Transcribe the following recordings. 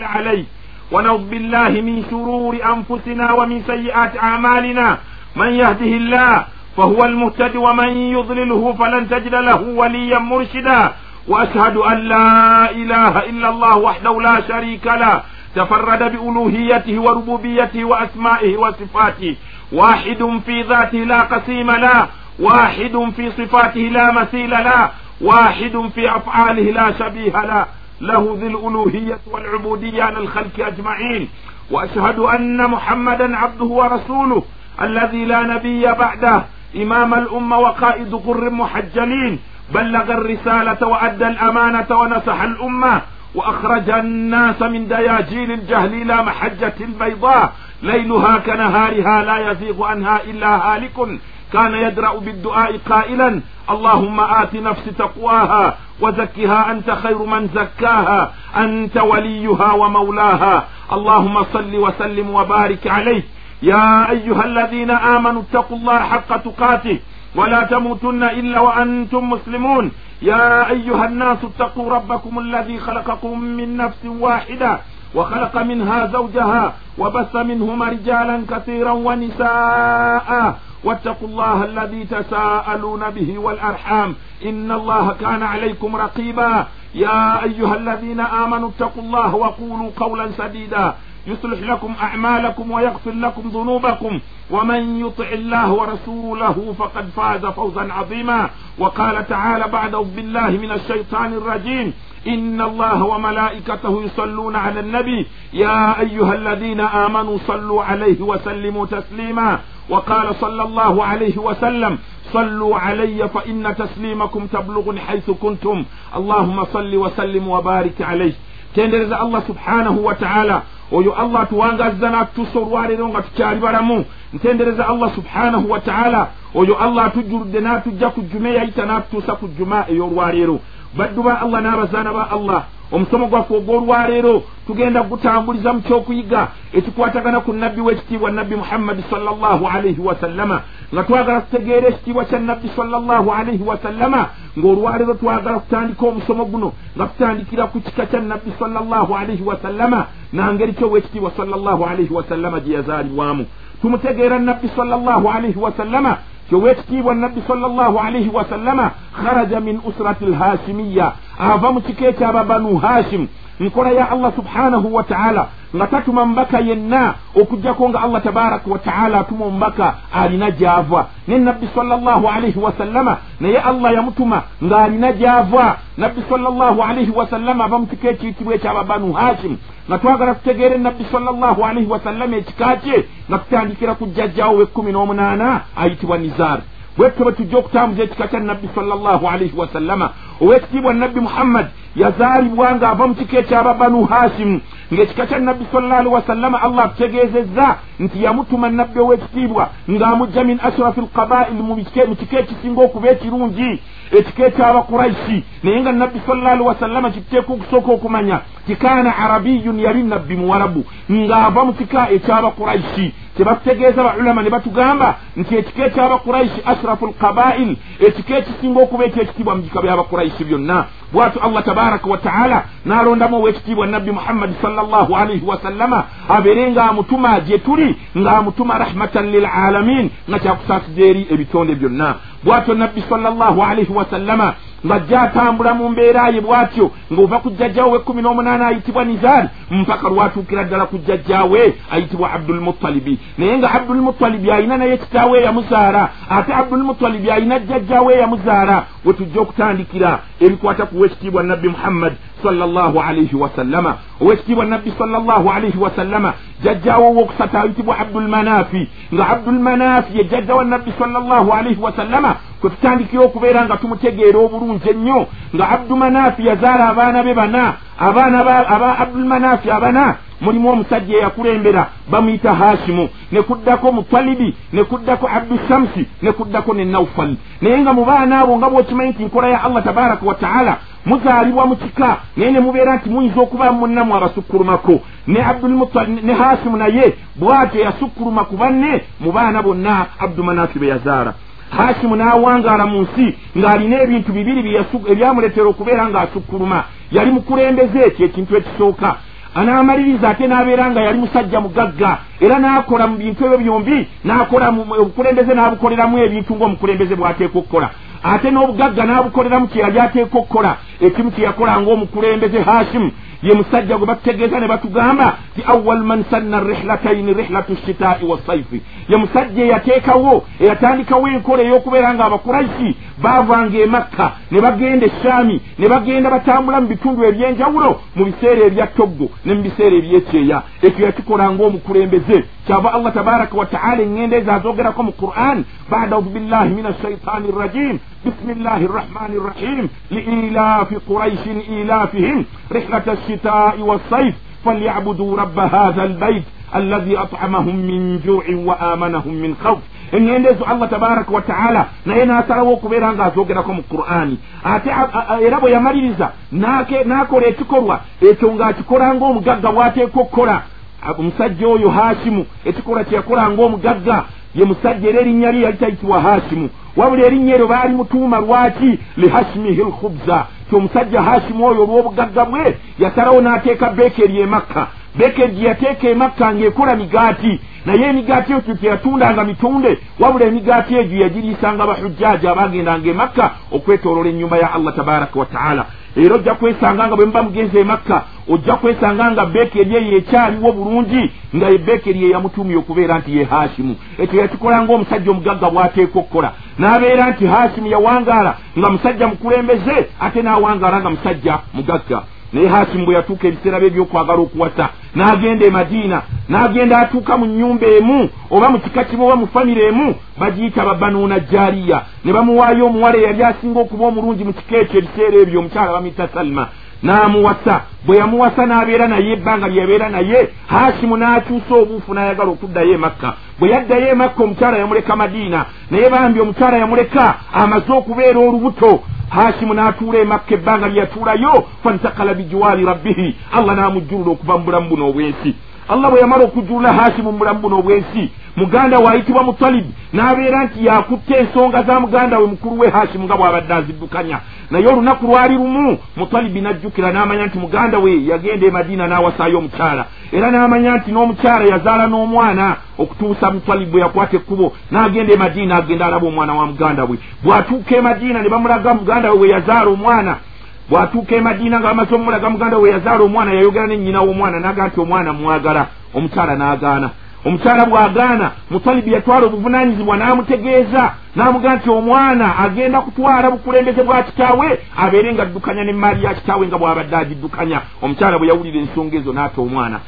أنعمت عليه ونعوذ بالله من شرور أنفسنا ومن سيئات أعمالنا. من يهده الله فهو المهتد ومن يضلله فلن تجد له وليا مرشدا. وأشهد أن لا إله إلا الله وحده لا شريك له. تفرد بألوهيته وربوبيته وأسمائه وصفاته. واحد في ذاته لا قسيم له. واحد في صفاته لا مثيل له. واحد في أفعاله لا شبيه له. له ذي الألوهية والعبودية على الخلق أجمعين وأشهد أن محمدا عبده ورسوله الذي لا نبي بعده إمام الأمة وقائد قر محجلين بلغ الرسالة وأدى الأمانة ونصح الأمة وأخرج الناس من دياجين الجهل إلى محجة بيضاء ليلها كنهارها لا يزيغ عنها إلا هالك. كان يدرأ بالدعاء قائلا اللهم آت نفسي تقواها وزكها أنت خير من زكاها أنت وليها ومولاها. اللهم صل وسلم وبارك عليه. يا أيها الذين آمنوا اتقوا الله حق تقاته ولا تموتن إلا وأنتم مسلمون. يا أيها الناس اتقوا ربكم الذي خلقكم من نفس واحدة وخلق منها زوجها وبث منهما رجالا كثيرا ونساء. واتقوا الله الذي تساءلون به والأرحام. إن الله كان عليكم رقيبا. يا أيها الذين آمنوا اتقوا الله وقولوا قولا سديدا. يصلح لكم أعمالكم ويغفر لكم ذنوبكم. ومن يطع الله ورسوله فقد فاز فوزا عظيما. وقال تعالى بعد بالله من الشيطان الرجيم. إن الله وملائكته يصلون على النبي. يا أيها الذين آمنوا صلوا عليه وسلموا تسليما. وقال صلى الله عليه وسلم صلوا علي فإن تسليمكم تبلغني حيث كنتم. اللهم صل وسلم وبارك عليه. Tendereza allah subhanahu wataala oyo allah atuwangazza n'atutuusa olwaleero nga tukyali balamu. Ntendereza allah subhanahu wataala oyo allah atujjuludde n'atujja ku jjuma eyayita n'atutuusa ku jjuma ey'olwaleero. Baddu ba allah n'abazaana ba allah. Omusomo gwaffe ogw'olwaleero tugenda gutambuliza mu kyokuyiga ekikwatagana ku nabbi w'ekitiibwa nabbi muhammadi sallallahu alaihi wasallama nga twagala tutegeera ekitiibwa kya nabbi sallallahu alaihi wasallama ng'olwaleero twagala kutandika omusomo guno nga tutandikira ku kika kya nabbi sallallahu alaihi wasallama nangeri ki ow'ekitiibwa sallallahu alaihi wasallama gye yazaalibwamu. Tumutegeera nabbi sallallahu alaihi wasallama kyowekitiibwa nabbi sallallahu alaihi wasallama kharaja min usrati lhashimiya ava mu kika ekyaba banu hashim nkola ya allah subhanahu wa taala nga tatuma mubaka yenna okugjako nga allah tabaraka wa taala atuma omubaka alina gyava ne nabbi sallallahu alaihi wasallama naye allah yamutuma ng'alina gyava nabbi sallallahu alaihi wasallama ava mu kika ekiyitibwa ekyaba banu hashim. Nga twagala tutegeere nabbi sallallahu alaihi wasallama ekika kye nga tutandikira ku jjajjawo w'ekkumi n'omunaana ayitibwa nizar bwetyo bwe tujja okutambuza ekika kya nabbi sallallahu alaihi wasallama owekitiibwa nabbi muhammad yazaalibwa ng'ava mu kika ekyaba banu hashimu ng'ekika kya nabbi sallallahu alaihi wasallama allah atutegeezezza nti yamutuma nabbi ow'ekitiibwa ng'amujja min ashrafi lqabaili mu kika ekisinga okuba ekirungi ekika ekyabakuraisi naye nga nabbi sallallahu alaihi wasallama kituteeka okusooka okumanya tikaana arabiyun yali nabbi muwarabu ng'ava mu kika ekyabakuraisi kyebatutegeeza baulama ne batugamba nti ekika ekyabakuraisi ashrafu lqabail ekika ekisinga okuba ekyekitiibwa mu bika byabakuraisi byonna. Bwatyo allah tabaraka wataala n'alondamu owekitiibwa nabbi muhammadi sallallahu alaihi wasallama abeere ng'amutuma gye tuli ng'amutuma rahmatan lilalamin nga kyakusaasiza eri ebitonde byonna bwatyo nabbi sallallahu alaihi wasallama ng'ajja atambula mu mbeera ye bw'atyo ng'ova ku jjajjawe w'ekkumi n'omunaana ayitibwa nizaari mpaka lwatuukira ddala ku jjajjawe ayitibwa abdulmutalibi naye nga abdulmutalibi alina naye kitaawe eyamuzaala ate abdulmutalibi alina jjajjawe eyamuzaala we tujja okutandikira ebikwata ku wekitiibwa nabbi muhammad sallallahu alaihi wasallama owekitiibwa nabbi sallallahu alaihi wasallama jjajjawo owokusatu ayitibwa abdulmanaafi nga abdulmanaafi ye jjajja wa nabbi sallallahu alaihi wasallama kwe tutandikira okubeera nga tumutegeera obulungi ennyo. Nga abdumanaafi yazaala abaana be bana abaana aba abdulmanaafi abana mulimu omusajja eyakulembera bamuyita hashimu ne kuddako mutalibi ne kuddako abdushamsi ne kuddako ne naufal. Naye nga mu baana abo nga bw'okimanyi nti nkola ya allah tabaraka wa taala muzaalibwa mu kika naye ne mubeera nti muyinza okuba munnamu abasukkulumako. Ne ne hashimu naye bw'atyo yasukkuluma ku banne mu baana bonna abdumanaafi be yazaala. Hashimu n'awangaala mu nsi ng'alina ebintu bibiri ebyamuleetera okubeera ng'asukkuluma. Yali mukulembeze ekyo ekintu ekisooka anaamaliriza ate n'abeera nga yali musajja mugagga era n'akola mu bintu ebyo byombi n'akola obukulembeze n'abukoleramu ebintu ng'omukulembeze bw'ateeka okukola. Ate n'obugagga n'abukoleramu kye yali ateeka okukola ekimu kye yakola ng'omukulembeze hashimu ye musajja gwe batutegeeza ne batugamba ti awal man sanna rihlataini rihlatu shitaai wasaifi ye musajja eyateekawo eyatandikawo enkola ey'okubeera nga abakuraisi baavanga emakka ne bagenda eshaami ne bagenda batambula mu bitundu ebyenjawulo mu biseera ebya toggo ne mu biseera ebyekyeya. Ekyo yakikola ng'omukulembeze kyava allah tabaraka wataala eŋŋenda ezo azogerako mu quran bada audu billahi min ashaitani rrajim bismillahi rrahmani rrahim liilafi quraishin ilafihim rihlata الشتاء والصيف فليعبدوا رب هذا البيت الذي أطعمهم من جوع وآمنهم من خوف eŋŋenda ezo allah tabaraka wataala naye n'asalawo okubeera ng'azogerako mu qur'ani ate era bwe yamaliriza n'akola ekikolwa ekyo ng'akikola ng'omugagga bw'ateeka okukola omusajja oyo hashimu ekikolwa kye yakola ng'omugagga ye musajja era erinnya lye yali tayitibwa hashimu. Wabula erinnya eryo baali mutuuma lwaki? Lihashimihi lkhubza ti omusajja hashimu oyo olw'obugagga bwe yasalawo n'ateeka bekeri emakka bekeri gye yateeka emakka ng'ekola migaati naye emigaati ekyo teyatundanga mitunde wabula emigaati egyo yagiriisanga bahujjaaji abagendanga emakka okwetoolola ennyumba ya allah tabaraka wataala era ojja kwesanga nga bwe muba mugenzi emakka ojja kwesanga nga bekeri eyo ekyaliwo bulungi nga ebekeri eyamutumya okubeera nti ye hashimu ekyo yakikola ngaomusajja omugagga bw'ateeka okukola. N'abeera nti hashimu yawangaala nga musajja mukulembeze ate n'awangaala nga musajja mugagga naye hashimu bwe yatuuka ebiseera bye ebyokwagala okuwasa n'agenda e madiina n'agenda atuuka mu nnyumba emu oba mu kika kimu oba mu famire emu bagiyita babanuuna jaaliya ne bamuwaayo omuwala eyali asinga okuba omulungi mu kika ekyo ebiseera ebyo omukyala bamuyita salima n'amuwasa. Bwe yamuwasa n'abeera naye ebbanga lyeyabeera naye hashimu n'akyusa obuufu n'ayagala okuddayo emakka bwe yaddayo emakka omukyala yamuleka madiina. Naye bambi omukyala yamuleka amaze okubeera olubuto. Hashimu n'atuula emakka ebbanga lyeyatuulayo fantakala bijuwaali rabbihi. Allah n'amujjulula okuva mu bulamu buno obwensi. Allah bwe yamala okujjulula hashimu mu bulamu buno obwensi muganda we ayitibwa mutalibi n'abeera nti yakutta ensonga za muganda we mukulu we hashimu nga bw'abadde aziddukanya naye olunaku lwali lumu mutalibi n'ajjukira n'amanya nti muganda we yagenda e madiina n'awasaayo omukyala. Era n'amanya nti n'omukyala yazaala n'omwana okutuusa mutalibi bwe yakwata ekkubo n'agenda e madiina agenda alaba omwana wa muganda we. Bw'atuuka e madiina ne bamulaga muganda we we yazaala omwana bw'atuuka e madiina nga bamaze omulaga muganda we yazaala omwana yayogera ne nnyina w'omwana n'aga nti omwana mwagala omukyala n'agaana omukyala bw'agaana mutalibi yatwala obuvunaanyizibwa n'amutegeeza n'amugaa nti omwana agenda kutwala bukulembeze bwa kitaawe abeere nga addukanya n'emaali ya kitaawe nga bw'abadde agiddukanya. Omukyala bwe yawulira ensonga ezo n'ata omwana.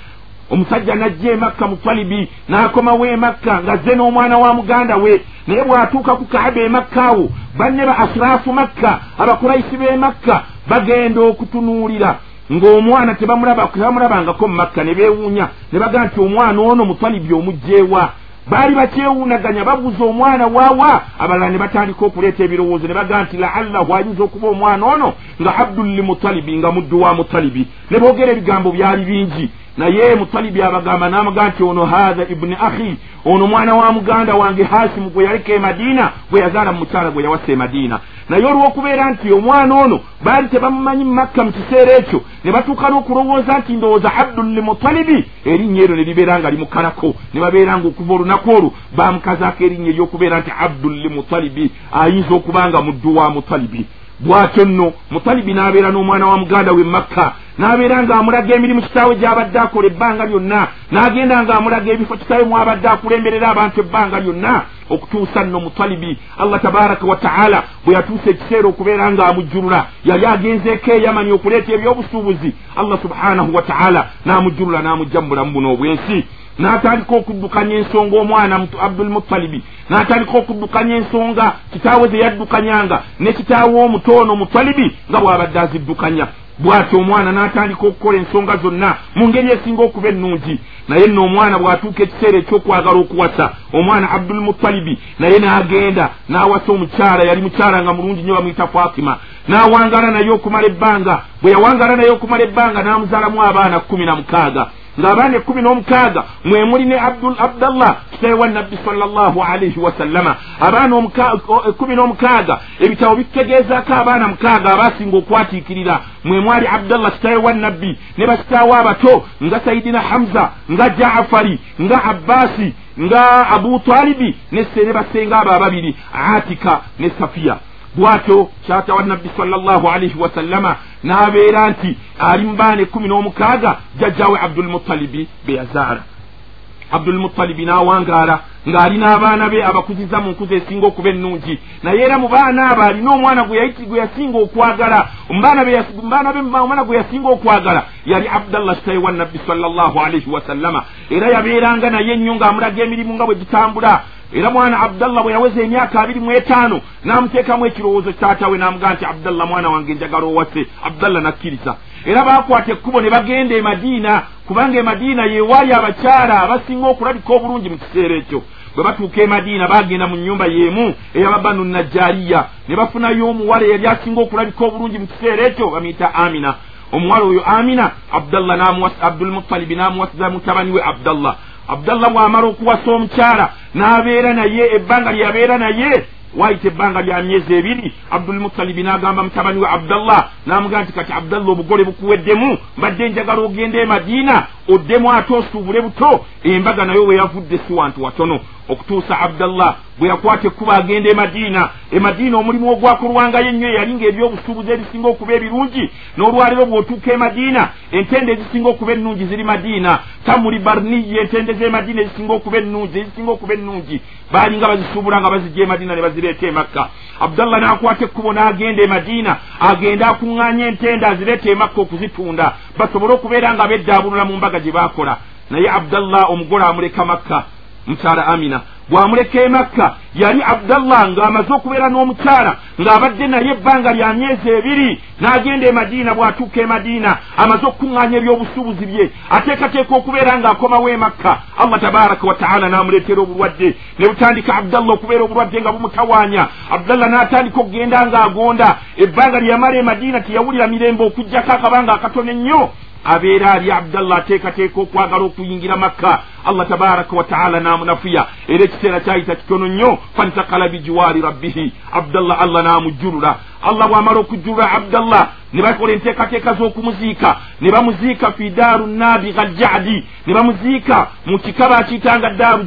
Omusajja n'ajja emakka mutalibi n'akomawo emakka ng'azze n'omwana wa muganda we. Naye bw'atuuka ku kaaba emakka awo banne ba asiraafu makka abakuraisi b'emakka bagenda okutunuulira ng'omwana tebamulabangako mu makka ne beewuunya ne bagaa nti omwana ono mutwalibi omugjeewa baali bakyewuunaganya babuuza omwana waawa. Abalala ne batandika okuleeta ebirowoozo ne bagaa nti laallahu ayinza okuba omwana ono nga abdulli mutalibi nga muddu wa mutalibi ne boogera ebigambo byali bingi naye mutalibi abagamba n'amugaa nti ono haatha ibuni ahi ono mwana wa muganda wange hasimu gwe yaleka e madiina gwe yazaala mu mukyala gwe yawasa e madiina naye olw'okubeera nti omwana ono baali tebamumanyi mu makka mu kiseera ekyo ne batuuka n'okulowooza nti ndowooza abdulli mutalibi erinnya eryo ne libeera nga limukalako ne babeera nga okuva olunaku olwo bamukazaako erinnya ery'okubeera nti abdulli mutalibi ayinza okuba nga muddu wa mutalibi bw'atyo nno mutalibi n'abeera n'omwana wa muganda we makka n'abeera ng'amulaga emirimu kitaawe gy'abadde akola ebbanga lyonna n'agenda ng'amulaga ebifo kitaawe mwabadde akulemberera abantu ebbanga lyonna okutuusa nno mutalibi allah tabaraka wataala bwe yatuusa ekiseera okubeera ng'amujjulula yali agenzeeko eyamani okuleeta ebyobusuubuzi. Allah subhanahu wataala n'amujjulula n'amujja mu bulamu buno obwensi n'atandika okuddukanya ensonga omwana abdulmutalibi n'atandika okuddukanya ensonga kitaawe ze yaddukanyanga ne kitaawe omutoono mutalibi nga bw'abadde aziddukanya. Bw'atyo omwana n'atandika okukola ensonga zonna mu ngeri esinga okuba ennungi. Naye nno omwana bw'atuuka ekiseera ekyokwagala okuwasa omwana abdulmutalibi naye n'agenda n'awasa omukyala yali mukyala nga mulungi nnyo bamuyita fatima. N'awangala naye okumala ebbanga bwe yawangala naye okumala ebbanga n'amuzaalamu abaana kkumi na mukaaga ng'abaana ekkumi n'omukaaga mwe muli ne abdallah kitawe wa nabbi salllahu alaihi wasallama abaana ekkumi n'omukaaga ebitabo bitutegeezaako abaana mukaaga abaasinga okwatiikirira. Mwe mwali abdallah kitawe wa nabbi ne bakitaawo abato nga sayidina hamza nga jafari nga abbaasi nga abu talibi ne basenga abo ababiri atika ne safiya bwatyo kyata wa nabbi salllahu alaihi wasallama n'abeera nti ali mu baana ekkumi n'omukaaga jjajjawe abdulmutalibi be yazaala. Abdulmutalibi n'awangaala ng'alina abaana be abakuziza mu nkuza esinga okuba ennungi. Naye era mu baana abo alina omwana gwe yasinga okwagala. Omwana gwe yasinga okwagala yali abdallah kitaye wa nabbi salllahu alaihi wasallama era yabeeranga naye ennyo ng'amulaga emirimu nga bwe gitambula. Era mwana abdallah bwe yaweza emyaka abiri mu etaano n'amuteekamu ekirowoozo kitaatawe n'amugaa nti abdallah mwana wange njagala owase abdallah nakkiriza era baakwata ekkubo ne bagenda e madiina kubanga e madiina yewaali abakyala abasinga okulabika obulungi mu kiseera ekyo. Bwe batuuka e madiina bagenda mu nnyumba y'emu eyababanu najjaliya ne bafunayo omuwala eyali asinga okulabika obulungi mu kiseera ekyo bamuyita amina. Omuwala oyo amina abdallah abdulmutalibi n'amuwasiza mutabani we abdallah. Abdallah bw'amala okuwasa omukyala n'abeera naye ebbanga lyabeera naye waayita ebbanga lya myezi ebiri abdulmutalibi n'agamba mutabani we abdallah n'amugaa nti kati abdallah obugole bukuweddemu? Mbadde njagala ogenda e madiina oddemu ate osuubule buto? Embaga nayo we yavudde si wantu watono okutuusa abdallah bwe yakwata ekkuba agenda e madiina. E madiina omulimu ogwakolwangayo ennyo eyali ng'ebyobusuubuzi ebisinga okuba ebirungi n'olwaliro bw'otuuka e madiina entende ezisinga okuba ennungi ziri madiina. Tamuli barniyi entende z'e madiina ezisinga okuba ennungi ezisinga okuba ennungi baali nga bazisuubula nga bazijja e madiina ne bazireeta e makka. Abdallah n'akwata ekkubo n'agenda e madiina agenda akuŋŋaanya entende azireeta e makka okuzitunda. Basobole okubeera nga beddaabulula mu mbaga gye baakola. Naye abdallah omugole amuleka makka mukyala amina bw'amuleka e makka yali abdallah ng'amaze okubeera n'omukyala ng'abadde naye ebbanga lya myezi ebiri n'agenda e madiina bw'atuuka e madiina amaze okukuŋŋaanya ebyobusuubuzi bye ateekateeka okubeera ng'akomawo e makka. Allah tabaraka wataala n'amuleetera obulwadde ne butandika abdallah okubeera obulwadde nga bumutawaanya. Abdallah n'atandika okugenda ng'agonda ebbanga lye yamala e madiina teyawulira mirembe okugjako akabanga akatono ennyo. Abeera ali abdallah ateekateeka okwagala okuyingira makka allah tabaraka wataala n'amunafuya era ekiseera kyayita kitono nnyo fantakala bijiwaari rabbihi. Abdallah allah n'amujjulula allah bw'amala okujjulula abdallah ne bakola enteekateeka z'okumuziika. Ne bamuziika fi daaru nabiga ljadi ne bamuziika mu kikaba akiyitanga daaru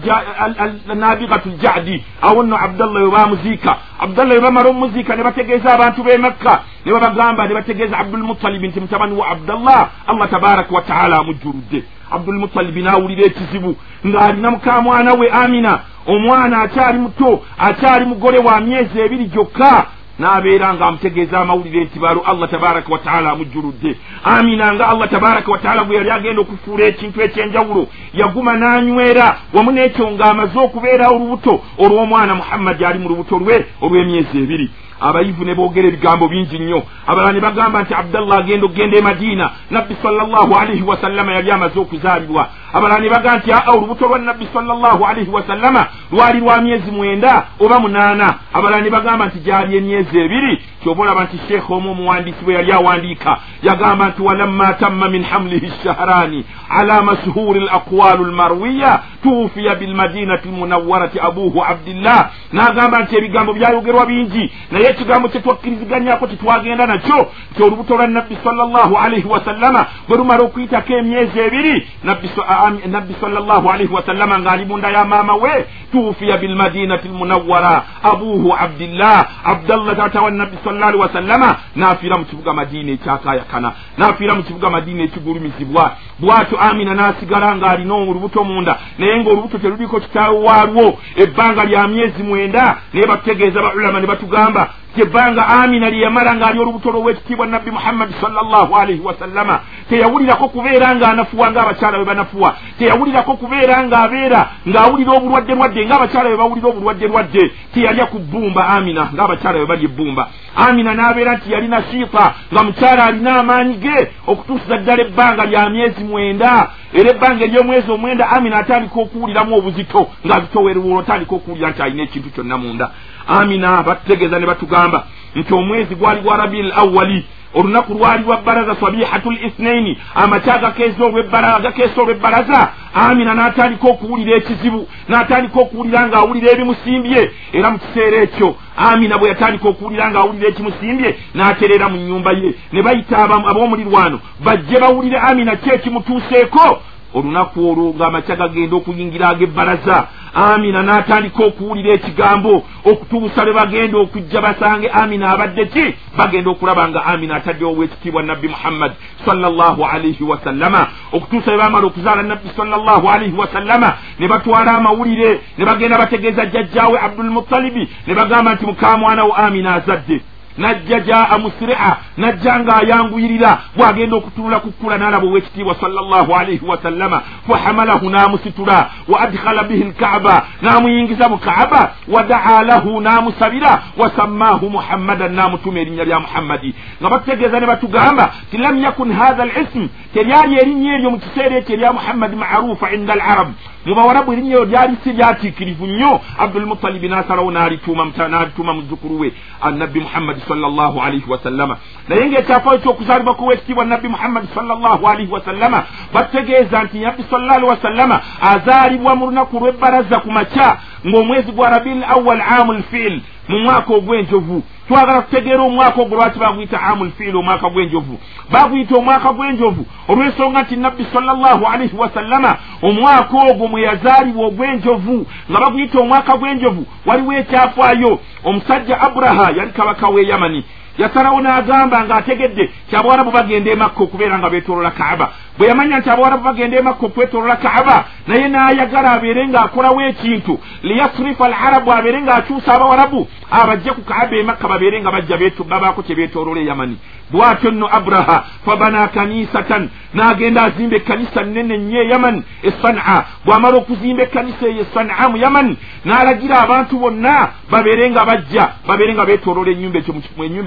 nabigatu ljadi awo nno abdallah we bamuziika abdallah we bamala omumuziika ne bategeeza abantu b'e makka. Ne babagamba ne bategeeza abdulmutalibi nti mutabani wa abdallah allah tabaraka wataala amujjuludde abdulmutalibi n'awulira ekizibu ng'alina mukamwana we amina. Omwana akyali muto akyali mugole wa myezi ebiri gyokka n'abeera ng'amutegeeza amawulire nti balo allah tabaraka wataala amujjuludde amina nga allah tabaraka wataala bwe yali agenda okufuula ekintu ekyenjawulo yaguma n'anywera wamu n'ekyo ng'amaze okubeerawo olubuto olw'omwana muhammadi ali mu lubuto lwe olw'emyezi ebiri abayivu ne boogera ebigambo bingi nnyo. Abalala ne bagamba nti abdallah agenda okugenda e madiina nabbi salllahu alaihi wasallama yali amaze okuzaalibwa. Abalala ne baga nti aa olubuto lwa nabbi salllahu alaihi wasallama lwali lwa myezi mwenda oba munaana. Abalala ne bagamba nti gyali emyezi ebiri. Kyoba olaba nti sheekha omu omuwandiisi bwe yali awandiika. Yagamba nti walamma tamma min hamlihi shahraani ala mashuuri l aqwalu lmarwiya tuufiya bilmadinati lmunawwarati abuhu abdillah. N'agamba nti ebigambo byayogerwa bingi naye ekigambo kyetwakkiriziganyako tetwagenda nakyo nti olubuto lwa nabbi salllahu alaihi wasallama bwe lumala okuyitako emyezi ebiri nabbi salllahu alaihi wasallama ng'ali munda ya maama we tuufiya bilmadinati lmunawwara abuhu abdillah abdallah taata wa nabbi sallallahu alaihi wasallama n'afiira mu kibuga madiina ekyakayakana n'afiira mu kibuga madiina ekigulumizibwa. Bw'atyo amina n'asigala ng'alina olubuto munda naye ng'olubuto teruliko kitaawe waalwo ebbanga lya myezi mwenda naye batutegeeza baulama ne batugamba kyebbanga amina lye yamala ng'ali olubuto lw'owekitiibwa nabbi muhammadi salllahu alaihi wasallama teyawulirako kubeera ng'anafuwa ng'abakyala bwe banafuwa teyawulirako kubeera ng'abeera ng'awulira obulwadde lwadde ng'abakyala bwe bawulira obulwadde lwadde teyalya ku bbumba amina ng'abakyala bwe bali ebbumba. Amina n'abeera nti yalina shiita nga mukyala alina amaanyi ge okutuusiza ddala ebbanga lya myezi mwenda era ebbanga ery'omwezi omwenda amina atandika okuwuliramu obuzito ng'azitowerewuula otandika okuwulira nti alina ekintu kyonna munda amina batutegeeza ne batugamba nti omwezi gwali gwa rabiil awali olunaku lwali lwa baraza sabihatu l ithnaini amaky agakeesa olw'ebbalaza amina n'atandika okuwulira ekizibu n'atandika okuwulira ng'awulira ebimusimbye era mu kiseera ekyo amina bwe yatandika okuwulira ng'awulira ekimusimbye n'aterera mu nnyumba ye. Ne bayita ab'omulirwano bajje bawulire amina ki ekimutuuseeko olunaku olwo ng'amakya gagenda okuyingira ag'ebbalaza. Amina n'atandika okuwulira ekigambo okutuusa lwe bagenda okujja basange amina abadde ki? Bagenda okulaba nga amina ataddewo obwekitiibwa nabbi muhammad salllah alaihi wasallama okutuusa lwe bamala okuzaala nabbi salllah alaihi wasallama ne batwala amawulire ne bagenda bategeeza jjajjaawe abdulmutalibi ne bagamba nti mukamwanawo amina azadde najja jaa musiria najja ng'ayanguyirira bw'agenda okutunula ku kkula n'alaba ow'ekitiibwa salllah alaihi wasallama fahamalahu n'amusitula wa adkhala bihi lkaaba n'amuyingiza mu kaaba wa daa lahu n'amusabira wa sammaahu muhammadan n'amutuma erinnya lya muhammadi. Nga batutegeeza ne batugamba ti lam yakun hatha lism teryali erinnya eryo mu kiseera ekyo erya muhammadi marufa inda alarab. Mu bawarabu erinnya eryo lyali si lyatiikirivu nnyo. Abdulmutalibi n'asalawo n'alituuma muzzukulu we annabbi muhammadi sallallahu alaihi wasallama naye ngaekyafaayo kyokuzaalibwa kuwekitiibwa nabbi muhammadi sallallahu alaihi wasallama batutegeeza nti nabbi sallallahu alihi wasallama azaalibwa mu lunaku lw'ebbaraza ku makya ng'omwezi gwa rabil awal amu lfiil mu mwaka ogw'enjovu twagala kutegeera omwaka ogwo lwaki baguyita amu lfiil omwaka gw'enjovu? Baguyita omwaka gw'enjovu? Olw'ensonga nti nabbi sallallahu alaihi wasallama omwaka ogwo mwe yazaalibwa ogw'enjovu nga baguyita omwaka gw'enjovu waliwo ekyafaayo. Omusajja aburaha yali kabaka w'e yamani yasalawo n'agamba ng'ategedde ti abawarabu bagenda emakka okubeera nga beetolola kaaba. Bwe yamanya nti abawarabu bagenda emakka okwetolola kaaba naye n'ayagala abeere ng'akolawo ekintu. Liyasrifa alarabu abeere ng'akyusa abawarabu abajje ku kaaba emakka babeere nga bajja babaako kye beetolola e yamani bw'atyo nno aburaha fabana kanisatan n'agenda azimba ekkanisa nnene nnyo e yaman e sanaa bw'amala okuzimba ekkanisa eyo e sanaa mu yaman n'alagira abantu bonna babeere nga bajja babeere nga beetolola ennyumba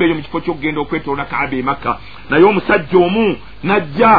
eyo mu kifo ky'okugenda okwetolola kaaba emakka naye omusajja omu n'ajja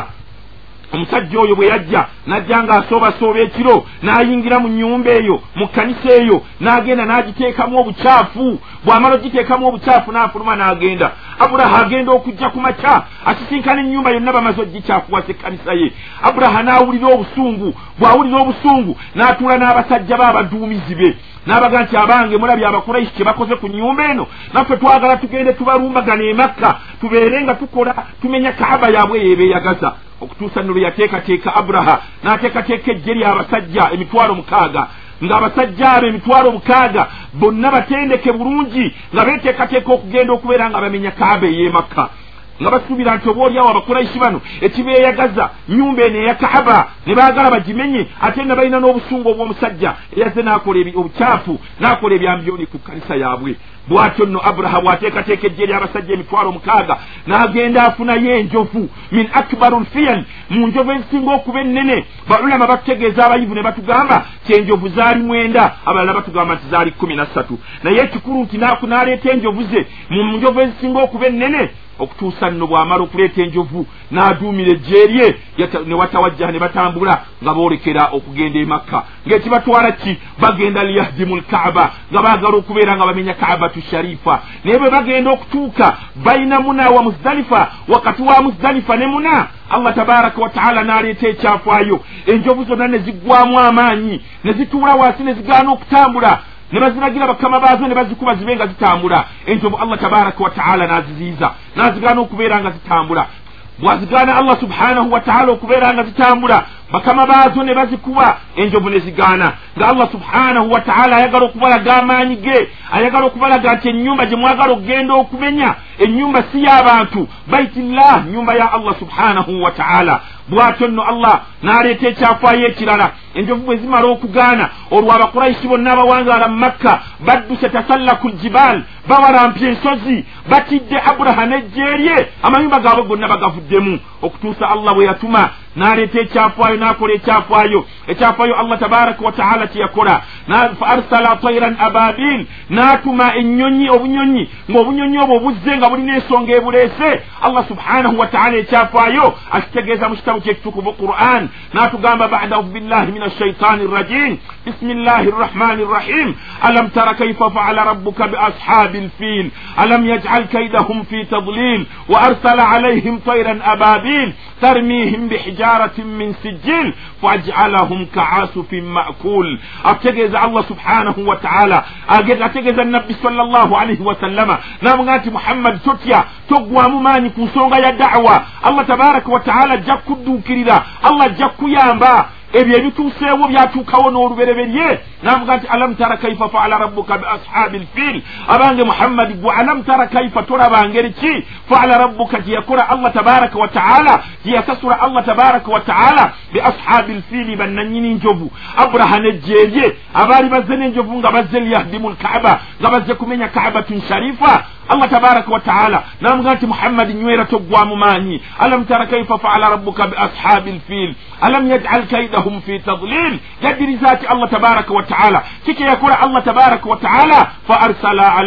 omusajja oyo bwe yajja najja ng'asoobasooba ekiro n'ayingira mu nnyumba eyo mu kkanisa eyo n'agenda n'agiteekamu obukyafu bw'amala ogiteekamu obukyafu n'afuluma n'agenda. Aburaha agenda okujja ku makya asisinkana ennyumba yonna bamaze ogikyafuwasa ekkanisa ye. Aburaha n'awulira obusungu bw'awulira obusungu n'atuula n'abasajja be abaduumizi be n'abaga nti abange mulabye abakuraishi kye bakoze ku nnyumba eno. Naffe twagala tugende tubalumbagana emakka tubeere nga tukola tumenya kaaba yaabwe yeebeeyagaza okutuusa nno lwe yateekateeka aburaha n'ateekateeka ejje lyabasajja emitwalo mukaaga. Ng'abasajja abo emitwalo mukaaga bonna batendeke bulungi nga beeteekateeka okugenda okubeera nga bamenya kaaba ey'emakka nga basuubira nti oba oliawo abakuraishi bano ekibeeyagaza nyumba eno eya kaaba ne baagala bagimenye ate nga balina n'obusungu obw'omusajja eyazze n'akola obukyafu n'akola ebyambyoni ku kkanisa yaabwe. Bw'atyo nno aburaha bw'ateekateeka ejje ery'abasajja emitwalo mukaaga n'agenda afunayo enjovu min akbaru lfiyan mu njovu ezisinga okuba ennene. Baulama batutegeeza abayivu ne batugamba ti enjovu zaali mwenda abalala batugamba nti zaali kumi na ssatu. Naye ekikulu nti n'aleeta enjovu ze mu njovu ezisinga okuba ennene okutuusa nno bw'amala okuleeta enjovu n'aduumira ejje rye ne watawajjaha ne batambula nga boolekera okugenda emakka ng'ekibatwala ki? Bagenda liyahdimu lkaaba nga baagala okubeera nga bamenya kaabatu sharifa naye bwe bagenda okutuuka bayina muna wa muzdalifa wakati wa muzdalifa ne muna allah tabaraka wataala n'aleeta ekyafaayo. Enjovu zonna ne ziggwamu amaanyi ne zituula wansi ne zigaana okutambula ne baziragira bakama baazo ne bazikuba zibe nga zitambula. Enjovu allah tabaraka wataala n'aziziiza n'azigaana okubeera nga zitambula. Bwazigaana allah subhanahu wataala okubeera nga zitambula bakama baazo ne bazikuba enjovu ne zigaana. Nga allah subhanahu wataala ayagala okubalaga amaanyi ge ayagala okubalaga nti ennyumba gye mwagala okugenda okumenya ennyumba si y'abantu baitillah nyumba ya allah subhanahu wataala bw'atyo nno allah n'aleeta ekyafaayo ekirala. Enjovu bwe zimala okugaana olwo abakuraishi bonna abawangaala mu makka badduse tasallaku ljibal bawalampya ensozi batidde aburaha n'ejje rye amayumba gaabwe gonna bagavuddemu. Okutuusa allah bwe yatuma n'aleeta ekyafaayo n'akola ekyafaayo ekyafaayo allah tabaraka wataala kyeyakola fa arsala tairan ababil n'atuma ennyonyi obunyonyi. Ng'obunyonyi obwo buzze nga bulina ensonga ebuleese. Allah subhanahu wataala ekyafaayo akitegeeza mu kitabu kyekitukuvu quran. N'atugamba badahu billahi min ashaitani rrajim. Bisimillahi rrahmani rrahim alam tara kaifa faala rabbuka biashabi lfil alam yajcal kaidahum fi tadlil? Wa arsala alayhim tairan ababil tarmihim bihijaratin min sijil fajcalahum kaasufin makul. Akutegeeza allah subhanahu wataala ategeeza nabbi sal llahu alaihi wasallama namuga nti muhammadi totya toggwamu maanyi ku nsonga ya dawa. Allah tabaraka wataala ajja kudduukirira allah ajja kuyamba ebyo ebituuseewo byatuukawo n'olubereberye. Navuga nti alam tara kaifa faala rabbuka bi ashabi lfil abange muhammadi gwe alam tara kaifa tolaba ngeri ki? Faala rabbuka gyeyakola allah tabaraka wataala gyeyasasula allah tabaraka wataala bi ashabi lfili bannanyini njovu. Aburaha nejjeerye abaali bazze n'enjovu nga bazze liyahdimu lkaaba nga bazze kumenya kaabatun sharifa allah tabaraka wataala namuga nti muhammadi nywera toggwamu maanyi alam tara kaifa faala rabbuka bi ashabi lfil alam yajcal kaidahum fi tadlil? Yaddiriza ati allah tabaraka wataala kike yakola allah tabaraka wataala fa arsala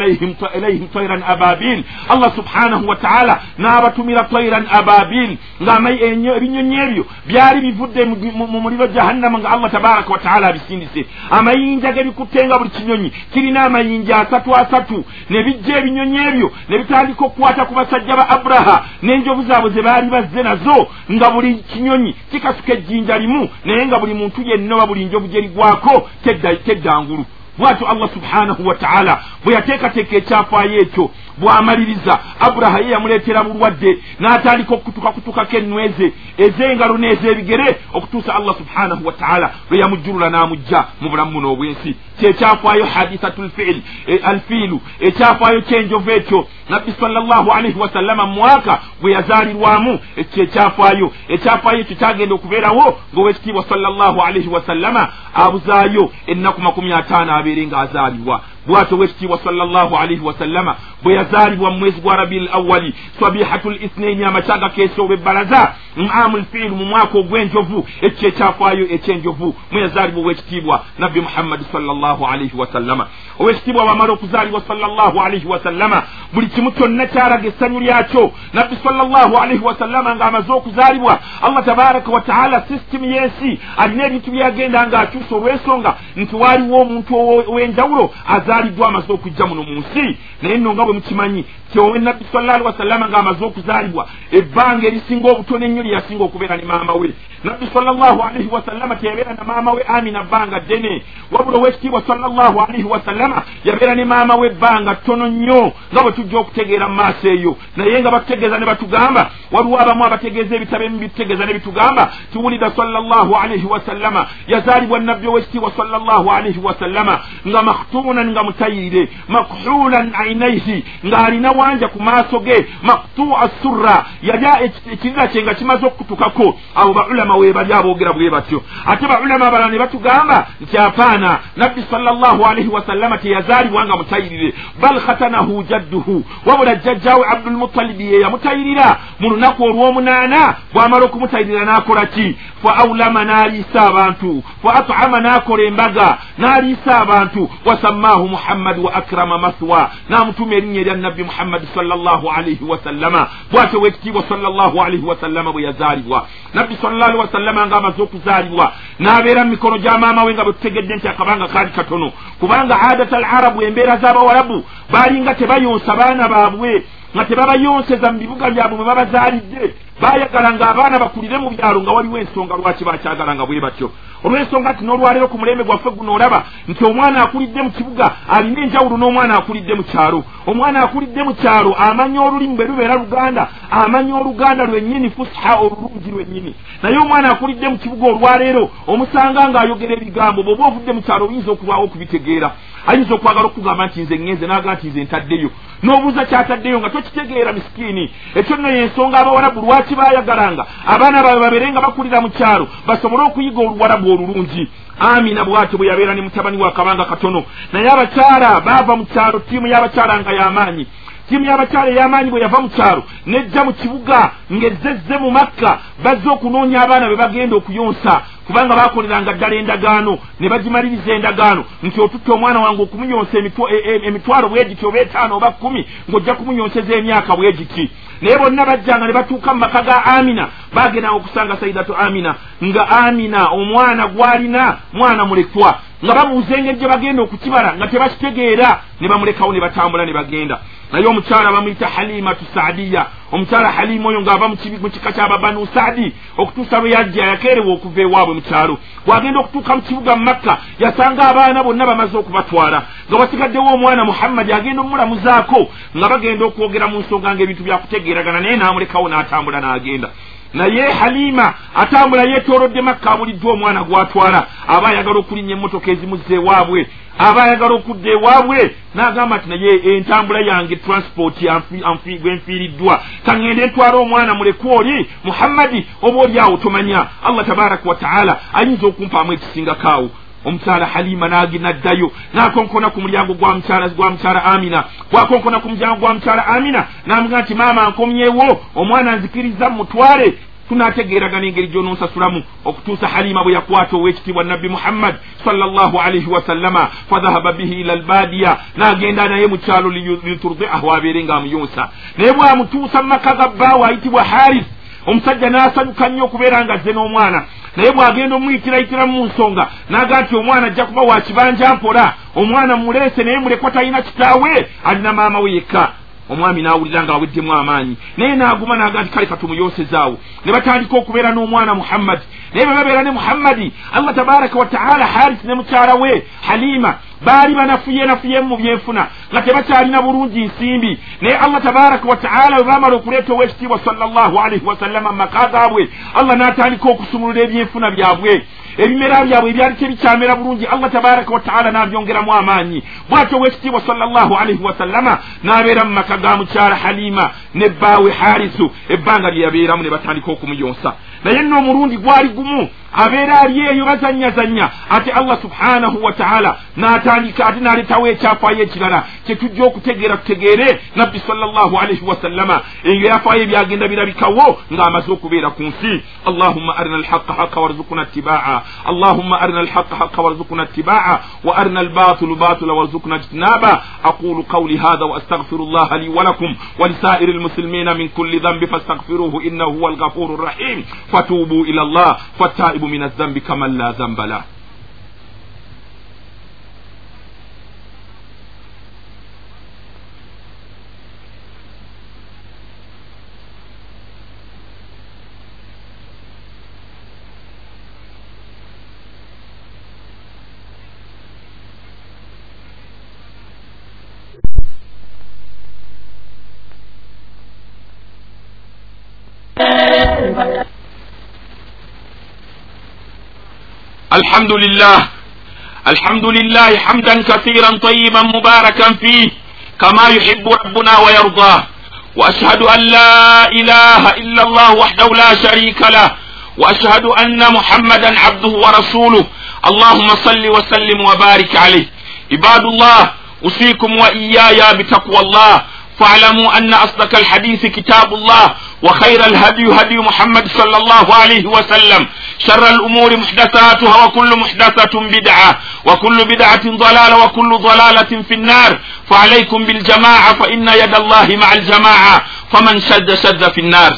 ilayhim tairan ababil. Allah subhanahu wataala n'abatumira tairan ababil. Ng'ebinyonyi ebyo byali bivudde mu muliro jahannama nga allah tabaraka wataala abisindise amayinja gebikuttenga buli kinyonyi. Kirina amayinja asatu asatu. Ne bijja ebinyonyi ebyo ne bitandika okukwata ku basajja ba aburaha n'enjovu zaabwe ze baali bazze nazo nga buli kinyonyi kikasuka ejjinja limu naye nga buli muntu yenna oba buli njovu gyerigwako teddangulu bwatyo allah subhanahu wataala bwe yateekateeka ekyafaayo ekyo bw'amaliriza. Aburaha ye yamuleetera bulwadde n'atandika okukutukakutukako ennweze ez'engalo n'ez'ebigere okutuusa allah subhanahu wataala lwe yamujjulula n'amugja mu bulamu buno obwensi. Kyekyafaayo hadithatu lfiil alfiilu ekyafaayo kyenjovu ekyo. Nabbi salllahu alaihi wasallama mu mwaka bwe yazaalirwamu ekyo ekyafaayo ekyo kyagenda okubeerawo ng'owekitiibwa salllahu alaihi wasallama abuzaayo ennaku makumi ataano abeere ng'azaalibwa bwatyo wekitiibwa salllahu alaihi wasallama bwe yazaalibwa mu mwezi gwa rabiil awali sabihatu lisnaini amakyaga keesooba ebbalaza amu lfiilu mu mwaka ogw'enjovu ekyo ekyafaayo ekyenjovu mwe yazaalibwa owekitiibwa nabbi muhammadi salllahu alaihi wasallama owekitiibwa bwamala okuzaalibwa salllahu alaihi wasallama buli kimu kyonna kyalaga essanyu lyakyo. Nabbi salllahu alaihi wasallama ng'amaze okuzaalibwa allah tabaraka wataala sisitimu y'ensi alina ebintu byagenda ng'akyusa olw'ensonga. Nti waaliwo omuntu ow'enjawulo azaaliddwa amaze okujja muno mu nsi naye nno nga bwe mukimanyi kyowe nabbi salli wasallama ng'amaze okuzaalibwa ebbanga erisinga obutono ennyo lye yasinga okubeera ne maama we. Nabbi salllahu alaihi wasallama teyabeera na maama we amina bbanga ddene wabula owekitiibwa salllahu alaihi wasallama yabeera ne maama we ebbanga ttono nnyo nga bwe tujja okutegeera mu maaso eyo. Naye nga batutegeeza ne batugamba waliwo abamu abategeeza ebitabo emu bitutegeeza ne bitugamba tiwulida salllahu alaihi wasallama yazaalibwa nabbi owekitiibwa salllahu alaihi wasallama nga makhtunan nga mutayirire makhulan ainaihi ng'alina wanja ku maaso ge maktua surra yalya ekirira kye nga kimaze okukutukako. Abo baulama webali aboogera bwe batyo. Ate baulama abalala ne batugamba nti apaana nabbi salllahu alaihi wasallama teyazaalibwa nga mutayirire. Bal khatanahu jadduhu. Wabula jjajjawe abdulmutalibi ye yamutayirira. Mu lunaku olw'omunaana bw'amala okumutayirira n'akola ki? Fa aulama n'aliisa abantu. Fa at'ama n'akola embaga. N'aliisa abantu. Wasammaahu muhammad wa akrama mathwa n'amutuma erinnya erya nabbi muhammadi salllahu alaihi wasallama bwatyo wekitiibwa salllahu alaihi wasallama bwe yazaalibwa nabbi sallallahu alaihi wasallama ng'amaze okuzaalibwa n'abeera mu mikono gya maama we nga bwe tutegedde nti akabanga kaali katono. Kubanga adata al arabu embeera z'abawarabu baalinga tebayonsa baana baabwe nga tebabayonseza mu bibuga byabwe mwe babazaalidde baayagala ng'abaana bakulire mu byalo nga waliwo ensonga lwaki bakyagalanga bwe batyo. Olw'ensonga nti n'olwaleero ku mulembe gwaffe guno olaba nti omwana akulidde mu kibuga alina enjawulo n'omwana akulidde mu kyalo. Omwana akulidde mu kyalo amanya olulimi bwe lubeera luganda amanya oluganda lwennyini fusiha olulungi lwennyini. Naye omwana akulidde mu kibuga olwaleero omusanga ng'ayogera ebigambo bw'oba ovudde mu kyalo oyinza okulwawo okubitegeera ayinza okwagala okugamba nti nze ŋŋenze n'aga nti nze ntaddeyo. N'obuuza kyataddeyo nga tokitegeera misikiini ekyo nno yensonga abawarabu lwaki baayagalanga? Abaana baabwe babeere nga bakulira mu kyalo basobole okuyiga oluwarabu olulungi. Amina bwatyo bwe yabeera ne mutabani wa kabanga katono. Naye abakyala baava mu kyalo ttiimu y'abakyala nga y'amaanyi. Ttiimu y'abakyala ey'amaanyi bwe yava mu kyalo nejja mu kibuga ng'ezezze mu makka bazze okunoonya abaana be bagenda okuyonsa kubanga bakoleranga ddala endagaano ne bagimaliriza endagaano nti otutta omwana wange okumuyonsa e, e, emitwalo bwe giti oba etaano oba kkumi ng'ojja kumuyonseza emyaka bwe giti. Naye bonna bajjanga ne batuuka mu maka ga amina bagendanga okusanga saidatu amina nga amina omwana gwalina mwana mulekwa nga babuuza engeri gye bagenda okukibala nga tebakitegeera ne bamulekawo ne batambula ne bagenda. Naye omukyala bamuyita halimatu saadiya omukyala halima oyo ng'ava mu kika kyababanu saadi okutuusa lwe yajja yakeerewa okuva ewaabwe mukyalo bw'agenda okutuuka mu kibuga mu makka yasanga abaana bonna bamaze okubatwala. Nga wasigaddewo omwana muhammadi agenda omulamuzaako nga bagenda okwogera mu nsonga ng'ebintu byakutegeeragana naye n'amulekawo n'atambula n'agenda. Naye halima atambula yeetoolodde makka bulijjo omwana gwatwala aba ayagala okulinnya emmotoka ezimuzza ewaabwe aba ayagala okudda ewaabwe n'agamba nti naye entambula yange transport gwenfiiriddwa. Kaŋŋende ntwala omwana mulekw oli muhammadi oba oli awo tomanya. Allah tabaraka wataala ayinza okumpaamu ekisingakaawo omukyala halima naginaddayo nakonkona ku mulyango gwa mukyala amina. Gwakonkona ku mulyango gwa mukyala amina namuga nti maama nkomyewo omwana nzikiriza mutwale tunategeeragana engeri gyononsasulamu okutuusa halima bwe yakwata owekitiibwa nabbi muhammad salllahu alaihi wasallama fadhahaba bihi ila albadiya n'agenda naye mu kyalo liturdiahu abeere ng'amuyonsa. Naye bwamutuusa mu maka ga bbaawe ayitibwa haris omusajja n'asanyuka nnyo okubeera nga azze n'omwana. Naye bw'agenda omuyitirayitirau mu nsonga n'aga nti omwana ajja kuba wa kibanja mpola omwana muleese naye mulekwa talina kitaawe alina maama we yekka omwami n'awulira nga aweddemu amaanyi. Naye n'aguma n'aga nti kale katumuyonsezaawo ne batandika okubeera n'omwana muhammadi naye bwe babeera ne muhammadi allah tabaraka wataala harisi ne mukyala we halima baali banafuyeenafuyemu mu byenfuna nga tebakyalina bulungi nsimbi. Naye allah tabaraka wataala bwe baamala okuleeta owekitiibwa sallallahu alaihi wasallama mu maka gaabwe allah n'atandika okusumulula ebyenfuna byabwe ebimera byabwe ebyali tebikyamera bulungi allah tabaraka wataala n'abyongeramu amaanyi. Bwatyo owekitiibwa sallallahu alaihi wasallama n'abeera mu maka ga mukyala halima ne bbaawe harisu ebbanga lye yabeeramu ne batandika okumuyonsa. Naye nno omulundi gwali gumu abeera ali eyo bazannyazannya ate allah subhanahu wataala n'atandika ate n'aleetawo ekyafaayo ekirala. Kyetujja okutegeera tutegeere nabbi salllah alaihi wasallama ebyafaayo ebyagenda birabikawo ng'amaze okubeera ku nsi. Allahumma arina alhaqa haqa warzukuna tibaa allahumma arina alhaqa haqa warzukuna tibaa wa arina albatilu batula warzukuna jtinaba aqulu qawli hadha واستغفر الله لي ولكم ولسائر المسلمين من كل ذنب فاستغفروه انه هو الغفور الرحيم فتوبوا الى الله فالتائب من الذنب كمن لا ذنب له الحمد لله الحمد لله حمدا كثيرا طيبا مباركا فيه كما يحب ربنا ويرضاه واشهد ان لا اله الا الله وحده لا شريك له واشهد ان محمدا عبده ورسوله اللهم صل وسلم وبارك عليه عباد الله اوصيكم واياي بتقوى الله فاعلموا ان اصدق الحديث كتاب الله وخير الهدي هدي محمد صلى الله عليه وسلم شر الأمور محدثاتها وكل محدثة بدعة وكل بدعة ضلالة وكل ضلالة في النار. فعليكم بالجماعة فإن يد الله مع الجماعة فمن شد شد في النار.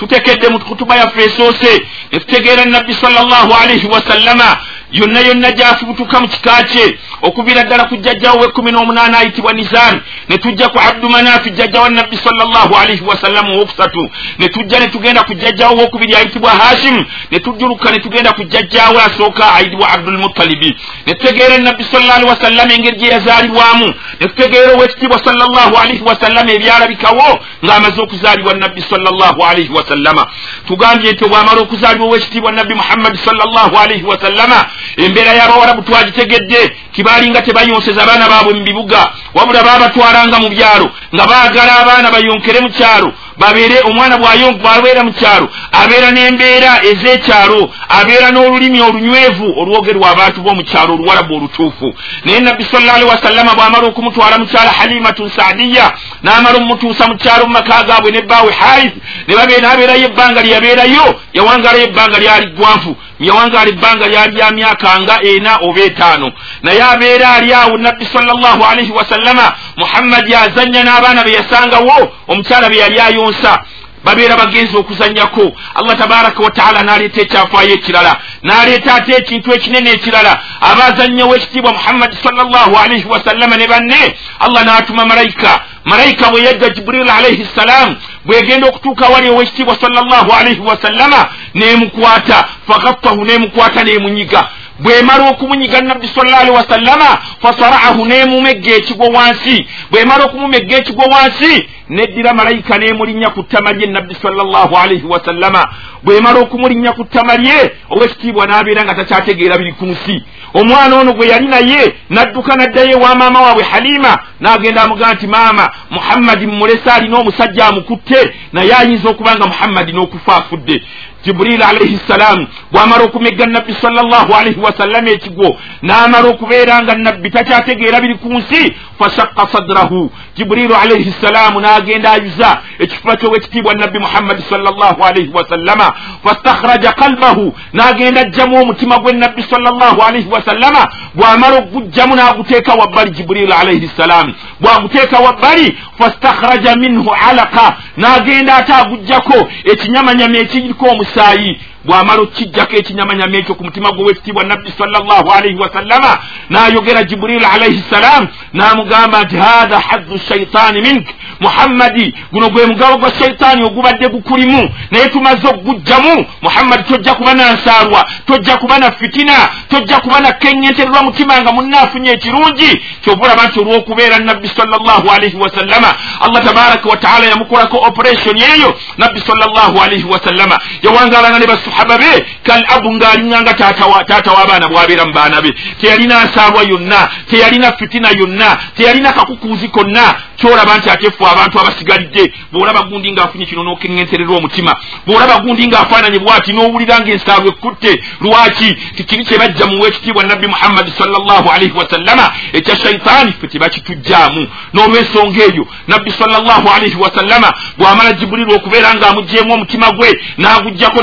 tutekedde mu kutuba yaffe esoose netutegeera nabbi salllah alaihi wasallama yonna yonna gyafubutuka mu kika kye. Okubira ddala ku jjajjawo wekumi n'omunaana ayitibwa nisaani ne tujja ku abdumanaafi jjajja wa nabbi salllahu alaihi wasallama owokusatu ne tujja ne tugenda ku jjajjawo wokubiri ayitibwa hashimu ne tujjuluka ne tugenda ku jjajjawe asooka ayitibwa abdulmutalibi ne tutegeera nabbi salla alihi wasallama engeri gye yazaalibwamu. Ne tutegeera owekitiibwa salllahu alaihi wasallama ebyalabikawo ng'amaze okuzaalibwa nabbi salllahu alaihi wasallama tugambye nti obwamala okuzaalibwa owekitiibwa nabbi muhammadi salllahu alaihi wasallama embeera y'abawarabu twagitegedde tibaalinga tebayonseza abaana baabwe mu bibuga. Wabula baabatwalanga mu byalo nga baagala abaana bayonkere mu kyalo babeere omwana bwabeera mu kyalo abeera n'embeera ez'ekyalo abeera n'olulimi olunywevu olwogerwa abantu b'omu kyalo oluwalabu olutuufu. Naye nabbi salllahalihi wasallama bw'amala okumutwala mu kyalo halimatu saadiya n'amala omumutuusa mu kyalo mu maka gaabwe nebbaawe harith ne babeerayo ebbanga lye yabeerayo yawangalayo ebbanga lyali ggwanvu yawangala ebbanga lyali lya myaka nga ena oba etaano. Naye abeera ali awo nabbi sallallahu alaihi wasallama muhammadi azanya n'abaana be yasangawo omukyala be yali ayonsa. Babeera bagenzi okuzanyako. Allah tabaraka wataala n'aleeta ekyafaayo ekirala n'aleeta ate ekintu ekinene ekirala. Abazannyewo ekitiibwa muhammadi sallallahu alaihi wasallama ne banne allah n'atuma malayika. Malayika bwe yajja jiburil alaihi ssalaamu bwegenda okutuuka wali owekitiibwa sallallahu alaihi wasallama nemukwata. Fagattahu nemukwata nemunyiga bwemala okumunyiga nabbi salla alihi wasallama fasaraahu nemumegga ekigwo wansi. Bwemala okumumegga ekigwo wansi neddira malayika nemulinnya ku ttama lye nabbi salllahu alaihi wasallama bwemala okumulinnya ku ttama lye owekitiibwa n'abeera nga takyategeera biri ku nsi. Omwana ono gwe yali naye nadduka naddayo ewa maama waabwe halima n'agenda amugaa nti maama muhammadi mumulese alina omusajja amukutte naye ayinza okuba nga muhammadi n'okufa afudde jiburil alaihi ssalaamu bw'amala okumegga nabbi salllahu alaihi wasallama ekigwo n'amala okubeera nga nabbi takyategeera biri ku nsi fashakka sadrahu jibuliru alaihi ssalaamu n'agenda ayuza ekifuba ky'owekitiibwa nabbi muhammadi salllahu alaihi wasallama fastakhraja kalbahu n'agenda ajjamu omutima gwe nabbi salllahu alaihi wasallama bw'amala okugujjamu n'aguteeka wabbali jibuliru alaihi ssalaamu bw'aguteeka wabbali fastakhraja minhu alaka n'agenda ate agujjako ekinyamanyama ekiriko omusaayi bw'amala okijjako ekinyamanyama ekyo ku mutima gwe wekitiibwa nabbi salllahu alaihi wasallama n'ayogera jiburil alaihi ssalaamu n'amugamba nti hatha haddu shaitaani mink. Muhammadi guno gwe mugabo gwa shaitaani ogubadde gukulimu naye tumaze okugujjamu. Muhammadi tojja kuba nansaalwa tojja kuba na fitina tojja kuba na keŋŋentererwa mutima nga munnaafunye ekirungi kyova olaba nti olw'okubeera nabbi salllahu alaihi wasallama allah tabaraka wataala yamukolako operation eyo nabbi salllahu alaihi wasallama yawangalanga ne basahaba be kal abu ng'alinganga taata w'abaana bw'abeera mu baana be. Teyalina nsaalwa yonna teyalina fitina yonna teyalina kakukuuzi konna kyolaba nti ate ffe abantu abasigalidde bw'olaba gundi ng'afunye kino n'okeŋŋenserera omutima bw'olaba gundi ng'afaananye bw'ati n'owulira ng'ensaalwa ekutte lwaki? Tikiri kye bajja mu weekitiibwa nabbi muhammadi salllahu alaihi wasallama ekya shaitaani ffe tebakitujjaamu n'olw'ensonga eyo nabbi salllahu alaihi wasallama bw'amala jibuliru okubeera ng'amugjeemu omutima gwe n'agugjako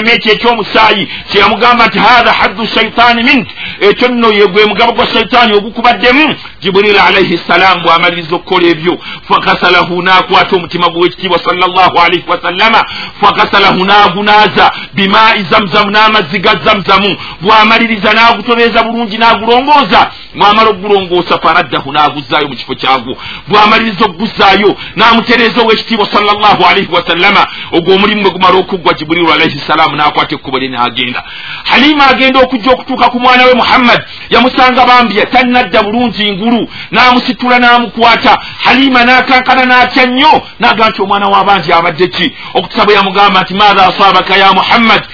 n'ekinyamanyama ekyo ekyomusaayi kyeyamugamba nti hatha haddu shaitaani mink. Ekyo nno ye gwe mugabo gwa shaitaani ogukubaddemu jiburil alaihi ssalaamu bw'amaliriza okukola ebyo fakasalahu n'akwata omutima gwe wekitiibwa salllahu alaihi wasallama fakasalahu n'agunaaza bimai zamuzamu n'amazzi ga zamuzamu bw'amaliriza n'agutobeeza bulungi n'agulongooza bw'amala okugulongoosa faraddahu n'aguzzaayo mu kifo kyagwo bw'amaliriza okuguzaayo n'amutereeza owekitiibwa salllahu alaihi wasallama ogwo omulimu gwe gumala okuggwa jibuliru alaihi ssalaamu n'akwata ekkubo lye n'agenda. Halima agenda okujja okutuuka ku mwana we muhammadi yamusanga bambya tannadda bulungi ngulu n'amusitula n'amukwata. Halima n'akankana n'atya nnyo n'aga nti omwana w'abanji abadde ki? Okutusa bwe yamugamba nti maatha asaabaka ya muhammadi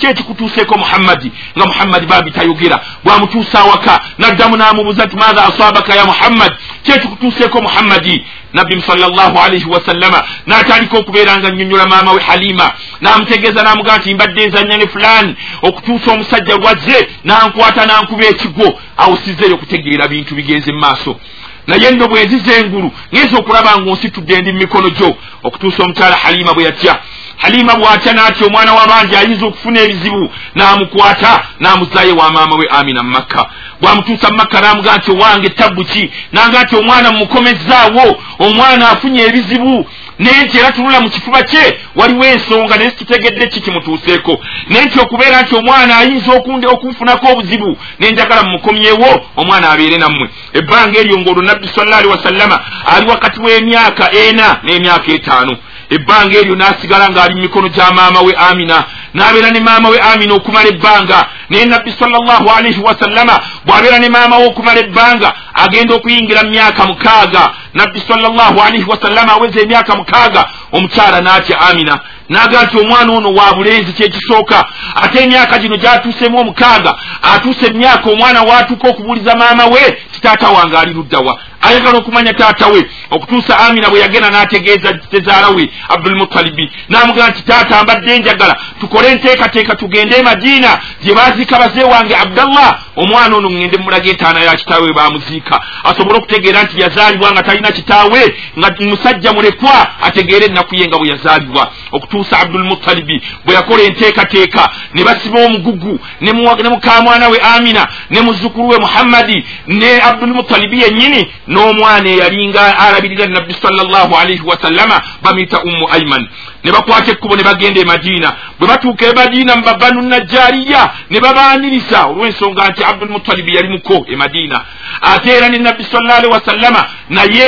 kyekikutuuseeko muhammadi nga muhammadi bambi tayogera. Bwamutuusa awaka n'addamu n'amubuuza nti maatha asaabaka ya muhammadi kyekikutuuseeko muhammadi nabbi salllahu alaihi wasallama n'atandika okubeera nga nnyonnyola maama we halima n'amutegeeza n'amugaa nti mbadde nzanya ne fulani okutuusa omusajja lwazze n'ankwata n'ankuba ekigwo awo sizzeeyo okutegeera bintu bigenze mu maaso. Naye nno bwe nziza engulu ngenza okulaba nga onsitudde ndi mu mikono gyo okutuusa omukyala halima bwe yatya halima bw'atya n'atya omwana w'abangi ayinza okufuna ebizibu n'amukwata n'amuzaayo wa maama we amina mu makka. Bw'amutuusa mu makka n'amugaa nti owange tabbu ki? Nanga nti omwana mumukomezzaawo omwana afunye ebizibu naye nti era tunula mu kifuba kye waliwo ensonga naye situtegedde ki kimutuuseeko? Naye nti okubeera nti omwana ayinza okunfunako obuzibu nenjagala mumukomyewo omwana abeere nammwe. Ebbanga eryo ngaolwo nabbi salla alihi wasallama ali wakati w'emyaka ena n'emyaka etaano ebbanga eryo n'asigala ng'ali mu mikono gya maama we amina n'abeera ne maama we amina okumala ebbanga. Naye nabbi salllahu alaihi wasallama bw'abeera ne maama we okumala ebbanga agenda okuyingira mu myaka mukaaga. Nabbi salllahu alaihi wasallama aweza emyaka mukaaga omukyala n'atya amina naga nti omwana ono wa bulenzi kyekisooka ate emyaka gino gyatuusemu omukaaga atuuse emyaka omwana waatuuka okubuuliza maama we titaata wange ali luddawa ayagala okumanya taata we okutuusa amina bwe yagenda n'ategeeza tezaala we abdulmutalibi n'amugamba nti taata mbadde njagala tukole enteekateeka tugende e madiina gye baziika bazee wange abdallah omwana ono ŋŋende mulaga entaana ya kitaawe bamuziika asobole okutegeera nti yazaalibwa nga talina kitaawe nga musajja mulekwa ategeere ennaku ye nga bwe yazaalibwa. Okutuusa abdulmutalibi bwe yakola enteekateeka ne basiba omugugu ne mukamwana we amina ne muzzukulu we muhammadi ne abdulmutalibi yennyini n'omwana eyalinga alabirira nabbi salllahu alaihi wasallama bamuyita ummu aiman ne bakwata ekkubo ne bagenda e madiina. Bwe batuuka e madiina mubabanu najjariya ne babaaniriza. Olw'ensonga nti abdulmutalibi yali muko e madiina ate era ne nabbi salllah alihi wasallama naye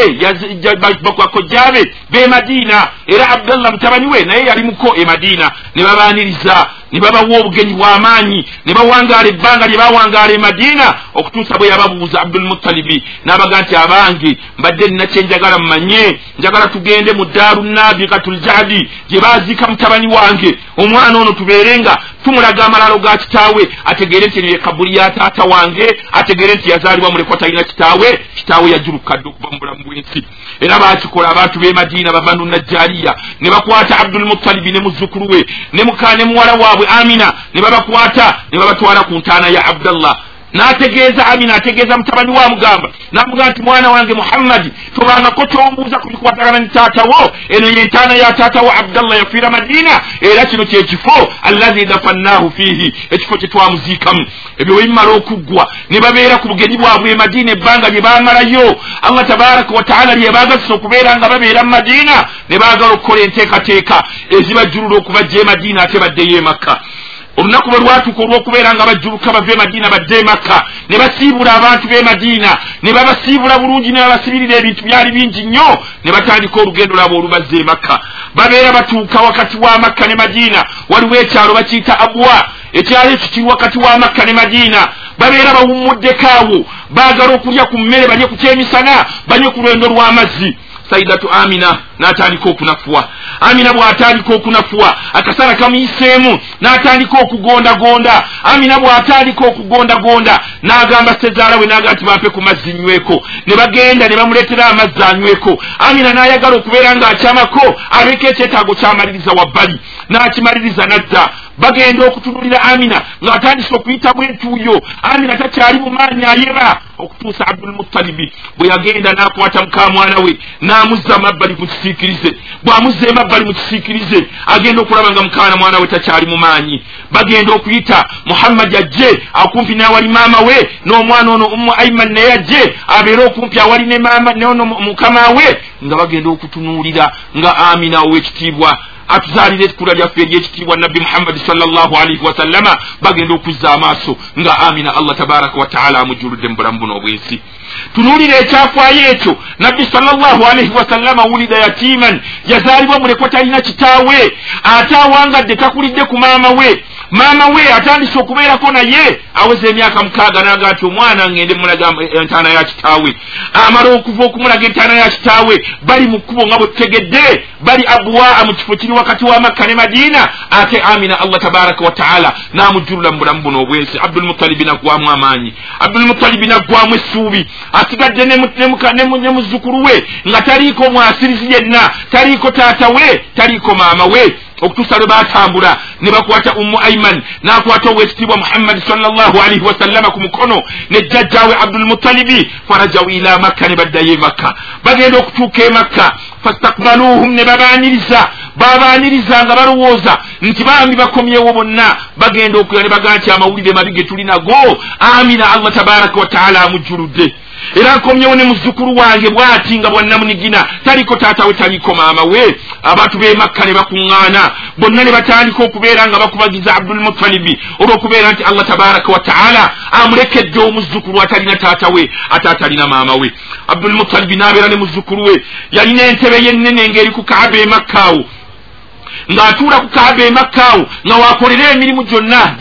bakojjabe be madiina era abdallah mutabani we naye yali muko e madiina ne babaaniriza ne babawa obugenyi bw'amaanyi ne bawangaala ebbanga lye bawangaala e madiina okutuusa bwe yababuuza abdulmutalibi n'abaga nti abange mbadde nina kyenjagala mumanye njagala tugende mu daaru nabikatuljadi gye baziika mutabani wange. Omwana ono tubeere nga tumulaga amalalo ga kitaawe ategeere nti eno ye kabuli ya taata wange ategeere nti yazaalibwa mulekwa talina kitaawe kitaawe yajulukadde okuva mu bulamu bw'ensi era bakikola abantu b'e madiina bavanu najjaliya ne bakwata abdulmutalibi ne muzzukulu we ne muka ne muwala waabwe amina ne babakwata ne babatwala ku ntaana ya abdallah n'ategeeza amina ategeeza mutabani wa mugamba. N'amugamba nti mwana wange muhammadi tobangako kyombuuza ku bikwatagana ne taatawo eno yentaana ya taatawo abdallah yafiira madiina era kino kyekifo allazi dafannaahu fiihi. Ekifo kye twamuziikamu. Ebyo webimala okuggwa ne babeera ku bugenyi bwabwe e madiina ebbanga lye baamalayo. Allah tabaraka wataala lyebaagazisa okubeera nga babeera mu madiina ne baagala okukola enteekateeka ezibajjulula okubajja e madiina ate baddeyo e makka olunaku bwe lwatuuka olw'okubeera nga bajjuluka bava emadiina badde emakka ne basiibula abantu b'emadiina ne babasiibula bulungi ne babasibirira ebintu byali bingi nnyo ne batandika olugendo lwabwe olubazza emakka babeera batuuka wakati wa makka ne madiina waliwo ekyalo bakiyita abwa ekyalo ekyo kiri wakati wa makka ne madiina. Babeera bawummuddeko awo baagala okulya ku mmere balye ku kyemisana banywe ku lwendo lw'amazzi saidatu amina n'atandika okunafuwa. Amina bw'atandika okunafuwa akasana kamuyiseemu n'atandika okugondagonda. Amina bw'atandika okugondagonda n'agamba sezaala we n'agamba nti bampe ku mazzi nyweko. Ne bagenda ne bamuleetera amazzi anyweko. Amina n'ayagala okubeera ng'akyamako abeeko ekyetaago kyamaliriza wabbali n'akimaliriza nadda bagenda okutunulira amina ng'atandise okuyita bwentuuyo amina takyali mu maanyi ayera okutuusa abdulmutalibi bwe yagenda n'akwata mukamwana we n'amuzza mabbali mu kisiikirize. Bw'amuzza emabbali mu kisiikirize agenda okulaba nga mukaana mwana we takyali mu maanyi. Bagenda okuyita muhammadi ajje akumpi n'awali maama we n'omwana ono umu aiman naye ajje abeere okumpi awali ne maama nono mukama we nga bagenda okutunuulira nga amina ow'ekitiibwa atuzaalira ekikula lyaffe eryekitiibwa nabbi muhammadi salllahu alaihi wasallama bagenda okuzza amaaso nga amina allah tabaraka wataala amujuludde mu bulamu buno obwensi. Tunuulira ekyafaayo ekyo nabbi salllahu alaihi wasallama wulida yatiman yazaalibwa mulekwa talina kitaawe ate awangadde takulidde ku maama we maama we atandise okubeerako naye aweza emyaka mukaaga naga nti omwana ngende mulaga entaana ya kitaawe. Amala okuva okumulaga entaana ya kitaawe bali mu kkubo nga bwe tutegedde bali abuwaa mu kifo kiri wakati wa makka ne madiina ate amina allah tabaraka wataala n'amujjulula mu bulamu buno obwensi abdulmutalibi naggwamu amaanyi. Abdulmutalibi naggwamu essuubi. Asigadde ne muzzukulu we nga taliiko mwasirizi yenna taliiko taata we taliiko maama we okutuusa lwe batambula ne bakwata ummu aiman n'akwata owekitiibwa muhammadi salllahu alaihi wasallama ku mukono ne jjajjaawe abdulmutalibi farajawu ila makka ne baddayo e makka. Bagenda okutuuka e makka fastakbaluhum ne babaaniriza babaaniriza nga balowooza nti bambi bakomyewo bonna. Bagenda okula ne bagaa nti amawulire mabi ge tuli nago amina allah tabaraka wataala amujjuludde era nkomyewo ne muzzukulu wange bw'ati nga bwannamunigina taliko taata we taliko maama we abantu b'e makka ne bakuŋŋaana bonna ne batandika okubeera nga bakubagiza abdulmutalibi olw'okubeera nti allah tabaraka wataala amulekedde omuzzukulu atalina taata we ate atalina maama we. Abdulmutalibi n'abeera ne muzzukulu we yalina entebe yennene ng'eri ku kaaba e makka awo. Ng'atuula ku kaaba e makka awo nga waakolera emirimu gyonna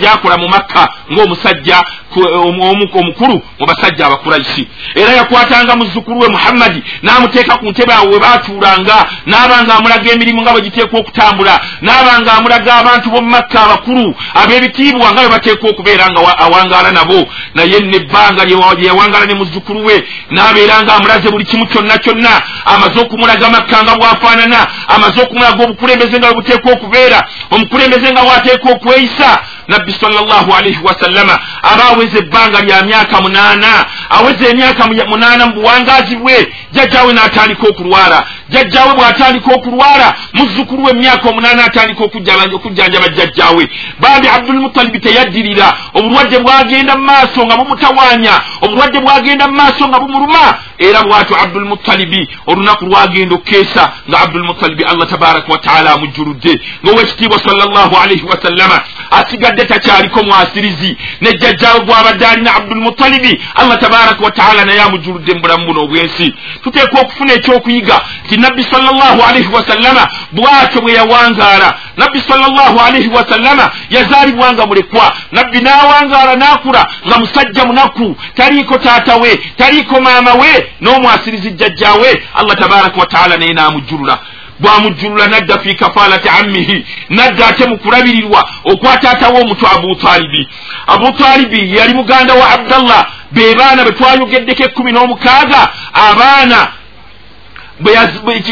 gyakola mu makka ng'omusajja omukulu mu basajja abakuraisi era yakwatanga muzzukulu we muhammadi n'amuteeka ku ntebe awo we baatuulanga n'abanga amulaga emirimu nga bwe giteekwa okutambula n'abanga amulaga abantu b'omumakka abakulu ab'ebitiibwa nga bwe bateekwa okubeera nga awangaala nabo. Naye nebbanga lyeyawangaala ne muzzukulu we n'abeera nga amulaze buli kimu kyonna kyonna amaze okumulaga makka nga bwafaanana amaze okumulaga obukulembeze nga bwe buteekwa okubeera omukulembeze nga bwateekwa okweyisa nabbi salllahu alaihi wasallama aba aweza ebbanga lya myaka munaana aweza emyaka munaana mu buwangaazi bwe jjajjawe n'atandika okulwala jjajjawe bw'atandika okulwala muzzukulu we emyaka omunaana atandika okujjanjaba jjajjawe bambi abdulmutalibi teyaddirira obulwadde bwagenda mu maaso nga bumutawaanya obulwadde bwagenda mu maaso nga bumuluma. Era bwatyo abdulmutalibi olunaku lwagenda okukeesa nga abdulmutalibi allah tabaraka wataala amujjuludde. Ngaowekitiibwa salllahu alaihi wasallama asigadde takyaliko mwasirizi. Nejjajjawe gwabadde alina abdulmutalibi allah tabaraka wataala naye amujjuludde mu bulamu buno obwensi. Tuteekwa okufuna ekyokuyiga nti nabbi salllahu alaihi wasallama bwatyo bwe yawangaala. Nabbi salllahu alaihi wasallama yazaalibwa nga mulekwa nabbi n'awangaala n'akula nga musajja munaku. Taliiko taata we taliiko maama we n'omwasirizi jjajjawe allah tabaraka wataala naye n'amujjulula. Bwamujjulula nadda fi kafalati ammihi nadda ate mu kulabirirwa okwataatawo omutwe abutalibi abutalibi yali muganda wa abdallah be baana bwe twayogeddeko ekkumi n'omukaaga abaana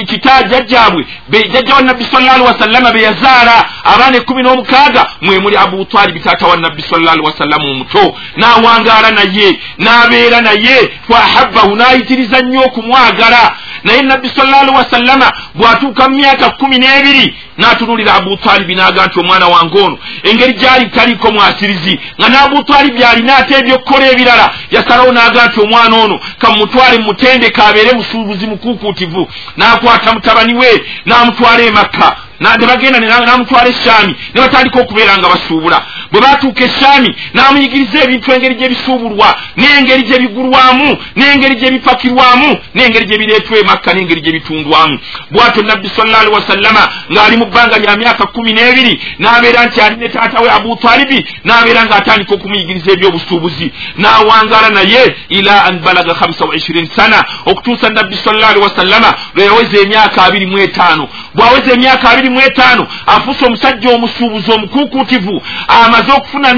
kita jjajjabwe jjajja wa nabbi sal llah wasallama be yazaala abaana ekkumi n'omukaaga. Mwe muli abutalibi taata wa nabbi sal llah wasallama omuto. N'awangaala naye n'abeera naye. Fahabbahu n'ayitiriza nnyo okumwagala. Naye nabbi sal llah wasallama bw'atuuka mu myaka kkumi n'ebiri n'atunulira abutalibi n'aga nti omwana wange ono engeri gyali taliko mwasirizi. Nga n'abutalibi alina ate ebyokukola ebirala yasalawo n'aga nti omwana ono kamumutwale mumutendeka abeere musuubuzi mukuukuutivu. N'akwata mutabani we n'amutwala emakka ne bagenda n'amutwala eshaami ne batandika okubeera nga basuubula. Bwe batuuka eshaami n'amuyigiriza ebintu engeri gye bisuubulwa n'engeri gye bigulwamu n'engeri gye bipakirwamu n'engeri gye bireetwa emakka n'engeri gye bitundwamu. Bw'atyo nabbi salla alihi wasallama ng'ali mu bbanga lya myaka kumi n'ebiri n'abeera nti ali ne taata we abutalibi n'abeera ng'atandika okumuyigiriza ebyobusuubuzi. N'awangaala naye ila an balaga hamsa wa ishirini sana okutuusa nabbi salla alihi wasallama lwe yaweza emyaka abiri mu etaano. Bw'aweza emyaka abiri mu etaano afuuse omusajja omusuubuzi omukuukuutivu amaze okufuna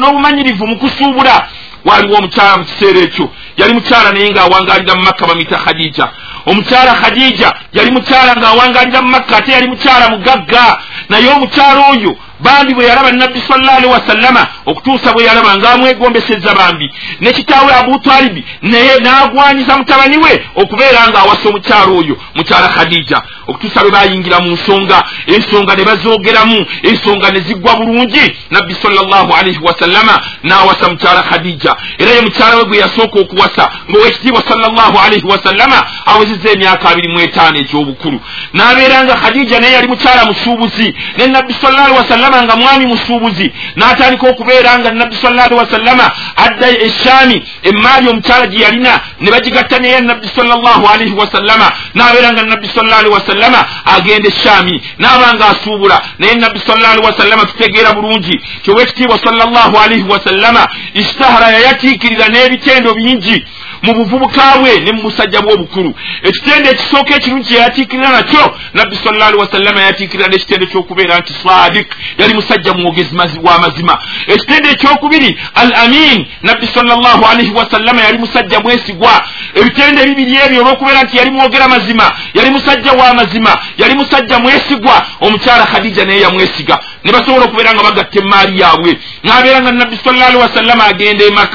n'obumanyirivu mu kusuubula. Waliwo omukyala mu kiseera ekyo yali mukyala naye ng'awangalira mu makka bamuyita khadija. Omukyala khadija yali mukyala ng'awangalira mu makka ate yali mukyala mugagga. Naye omukyala oyo bambi bwe yalaba nabbi salla alihi wasallama okutuusa bwe yalaba ng'amwegombeseza bambi. Ne kitaawe abutalibi naye n'agwanyiza mutabani we okubeera ng'awasa omukyala oyo mukyala khadija. Okutuusa lwe bayingira mu nsonga ensonga ne bazoogeramu ensonga ne ziggwa bulungi nabbi salllahu alaihi wasallama n'awasa mukyala khadija. Era ye mukyala we gwe yasooka okuwasa ng'owekitiibwa salllahu alaihi wasallama awezezza emyaka abiri mu etaano egy'obukulu. N'abeera nga khadija naye yali mukyala musuubuzi ne nabbi salla alihi wasallama nga mwami musuubuzi n'atandika okubeera nga nabbi salla alihi wasallama adda eshaami emaali omukyala gye yalina ne bagigatta naye nabbi salllahu alaihi wasallama n'abeera nga nabbi salla alihi wasallama agenda eshaami n'aba nga asuubula naye nabbi salla alihi wasallama tutegeera bulungi kyowekitiibwa salllahu alaihi wasallama istahara yayatiikirira n'ebitendo bingi mu buvubuka bwe ne mu busajja bw'obukulu. Ekitendo ekisooka ekirungi kyeyatiikirira nakyo nabbi salla alihi wasallama yatiikirira n'ekitendo ky'okubeera nti sadik yali musajja mwogezi wa mazima. Ekitendo ekyokubiri al amin nabbi salllahu alaihi wasallama yali musajja mwesigwa. Ebitendo ebibiri ebyo olw'okubeera nti yali mwogera mazima yali musajja wa mazima yali musajja mwesigwa. Omukyala khadija naye yamwesiga ne basobola okubeera nga bagatta emaali yaabwe. N'abeera nga nabbi salla alihi wasallama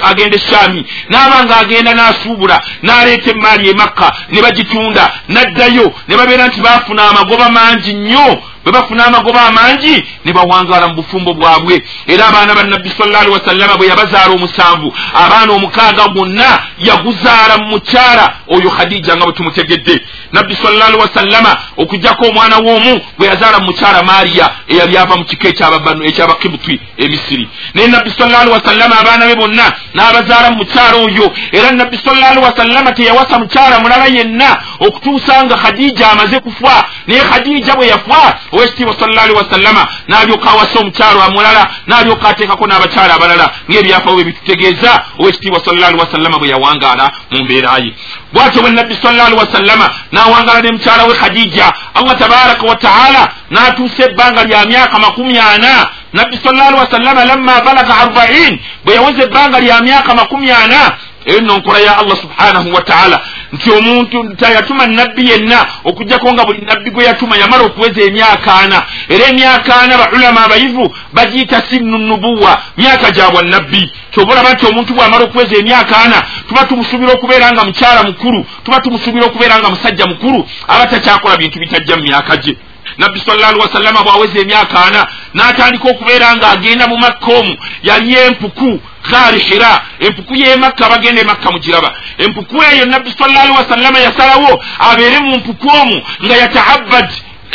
agenda eshaami n'aba nga agenda n'asuubula n'aleeta emaali emakka ne bagitunda n'addayo. Ne babeera nti baafuna amagoba mangi nnyo bwe bafuna amagoba amangi ne bawangaala mu bufumbo bwabwe. Era abaana ba nabbi salla alihi wasallama bwe yabazaala omusanvu abaana omukaaga gwonna yaguzaala mu mukyala oyo khadija nga bwe tumutegedde. Nabbi salla alihi wasallama okugjako omwana w'omu bwe yazaala mu mukyala maariya eyali ava mu kika ekyabakibuti emisiri naye nabbi salla alihi wasallama abaana be bonna n'abazaala mu mukyala oyo. Era nabbi salla alihi wasallama teyawasa mukyala mulala yenna okutuusa nga khadija amaze kufa naye khadija bwe yafa owekitiibwa salla alihi wasallama n'alyoka awasa omukyalo amulala n'alyoka ateekako n'abakyalo abalala ng'ebyafawo bwe bitutegeeza owekitiibwa salla alihi wasallama bwe yawangaala mu mbeera ye. Bwatyo bwe nabbi salla alihi wasallama n'awangaala ne mukyala we khadija allah tabaraka wataala n'atuusa ebbanga lya myaka makumi ana. Nabbi salla alihi wasallama lamma balaga arbain bwe yaweza ebbanga lya myaka makumi ana eyo nno nkola ya allah subhanahu wataala nti omuntu tayatuma nabbi yenna okugjako nga buli nabbi gwe yatuma yamala okuweza emyaka ana era emyaka ana baulama abayivu bagiyita sinnu nubuwa myaka gya bwannabbi. Kyoba olaba nti omuntu bw'amala okuweza emyaka ana tuba tumusuubira okubeera nga mukyala mukulu tuba tumusuubira okubeera nga musajja mukulu aba takyakola bintu bitajja mu myaka gye. Nabbi salla ali wasallama bw'aweza emyaka ana n'atandika okubeera ng'agenda mu makka omu yali empuku gaari hira empuku y'emakka bagenda emakka mugiraba empuku eyo nabbi salla ali wasallama yasalawo abeere mu mpuku omu nga yatahabad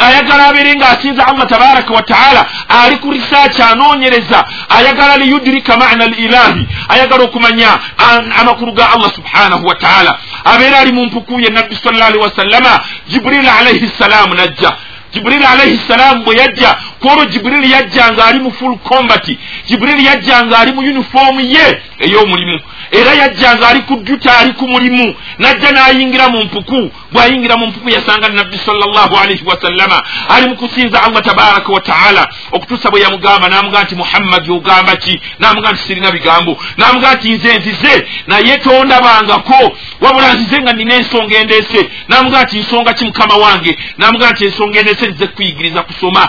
ayagala abeere ng'asinza allah tabaraka wataala ali ku risaaki anoonyereza. Ayagala liyudirika mana al ilahi ayagala okumanya amakulu ga allah subhanahu wataala abeere ali mu mpuku ye nabbi salla alihi wasallama jibril alaihi ssalaamu najja. Jibrili alaihi ssalaamu bwe yajja kwolwo jibrili yajja ng'ali mu full combat. Jibrili yajja ng'ali mu unifoomu ye ey'omulimu. Era yajja ng'ali ku dduta ali ku mulimu. Najja n'ayingira mu mpuku. Bw'ayingira mu mpuku yasanga nabbi sallallahu alaihi wasallama ali mu kusinza allah tabaraka wa taala. Okutuusa bwe yamugamba n'amuga nti muhammadi ogamba ki? N'amuga nti sirina bigambo. N'amuga nti nze nzize naye tondabangako. Wabula nzize nga nina ensonga endeese n'amuga nti nsonga ki mukama wange? N'amuga nti ensonga endeese nzize kuyigiriza kusoma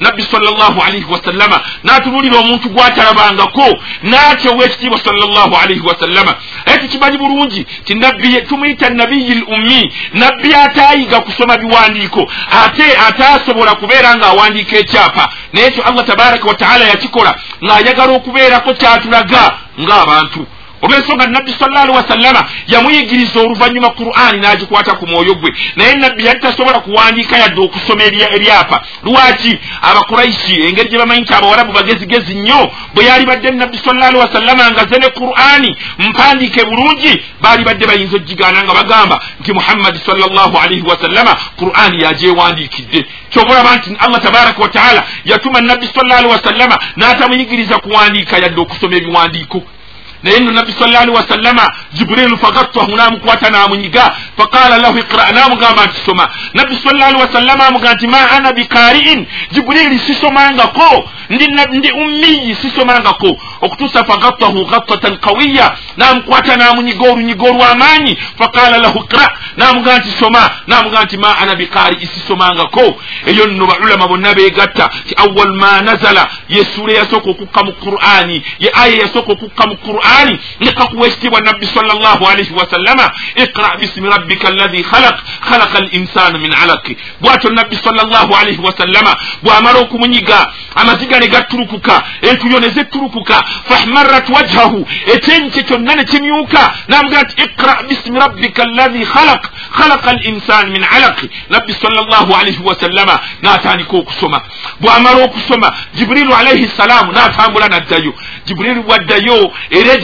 nabbi salllahu alaihi wasallama n'atunuulira omuntu gwatalabangako n'atya owekitiibwa salllahu alaihi wasallama aye tukimanyi bulungi ti nabbi tumuyita nabiyi l ummi nabbi ataayiga kusoma biwandiiko ate ataasobola kubeera ng'awandiika ekyapa. Naye ekyo allah tabaraka wataala yakikola ng'ayagala okubeerako kyatulaga ng'abantu olwensonga nabbi salla alihi wasallama yamuyigiriza oluvannyuma qur'ani n'agikwata ku mwoyo gwe. Naye nabbi yali tasobola kuwandiika yadde okusoma ebyapa. Lwaki? Abakuraishi engeri gye bamanyi nti abawarabu bagezigezi nnyo bwe yali badde nabbi salla alihi wasallama nga ze ne qur'ani mpandiike bulungi baali badde bayinza ogigaana nga bagamba nti muhammadi sallallahu alaihi wasallama qur'ani yagyewandiikidde kyobalaba nti allah tabaraka wataala yatuma nabbi salla alihi wasallama n'atamuyigiriza kuwandiika yadde okusoma ebiwandiiko naye nno nabbi salla alihi wasallama jibrilu fagattahu namukwata namunyiga faqala lahu iqra namugamba nti soma nabbi salla alihi wasallama amuga nti ma ana bikariin jibrili sisomangako ndi, ndi ummiyi sisomangako okutuusa fagattahu gattatan qawiya namukwata namunyiga olunyiga olwamaanyi faqala lahu iqra namuga nti soma namuga nti ma ana bikari sisomangako eyo nno baulama bonna begatta ti awal ma nazala yesula yasooka okukka mu qur'ani ye aya yasooka okukka mu qur'ani القرآن لقق ويستوى النبي صلى الله عليه وسلم اقرأ باسم ربك الذي خلق خلق الإنسان من علق بواتو النبي صلى الله عليه وسلم بوامروك منيقا أما زيغاني قتلوكك انتو يونيزي تلوكك فاحمرت وجهه اتنك تنن تميوكا نام قالت اقرأ باسم ربك الذي خلق خلق الإنسان من علق نبي صلى الله عليه وسلم ناتاني كوك سما بوامروك سما جبريل عليه السلام ناتامبولا ندايو جبريل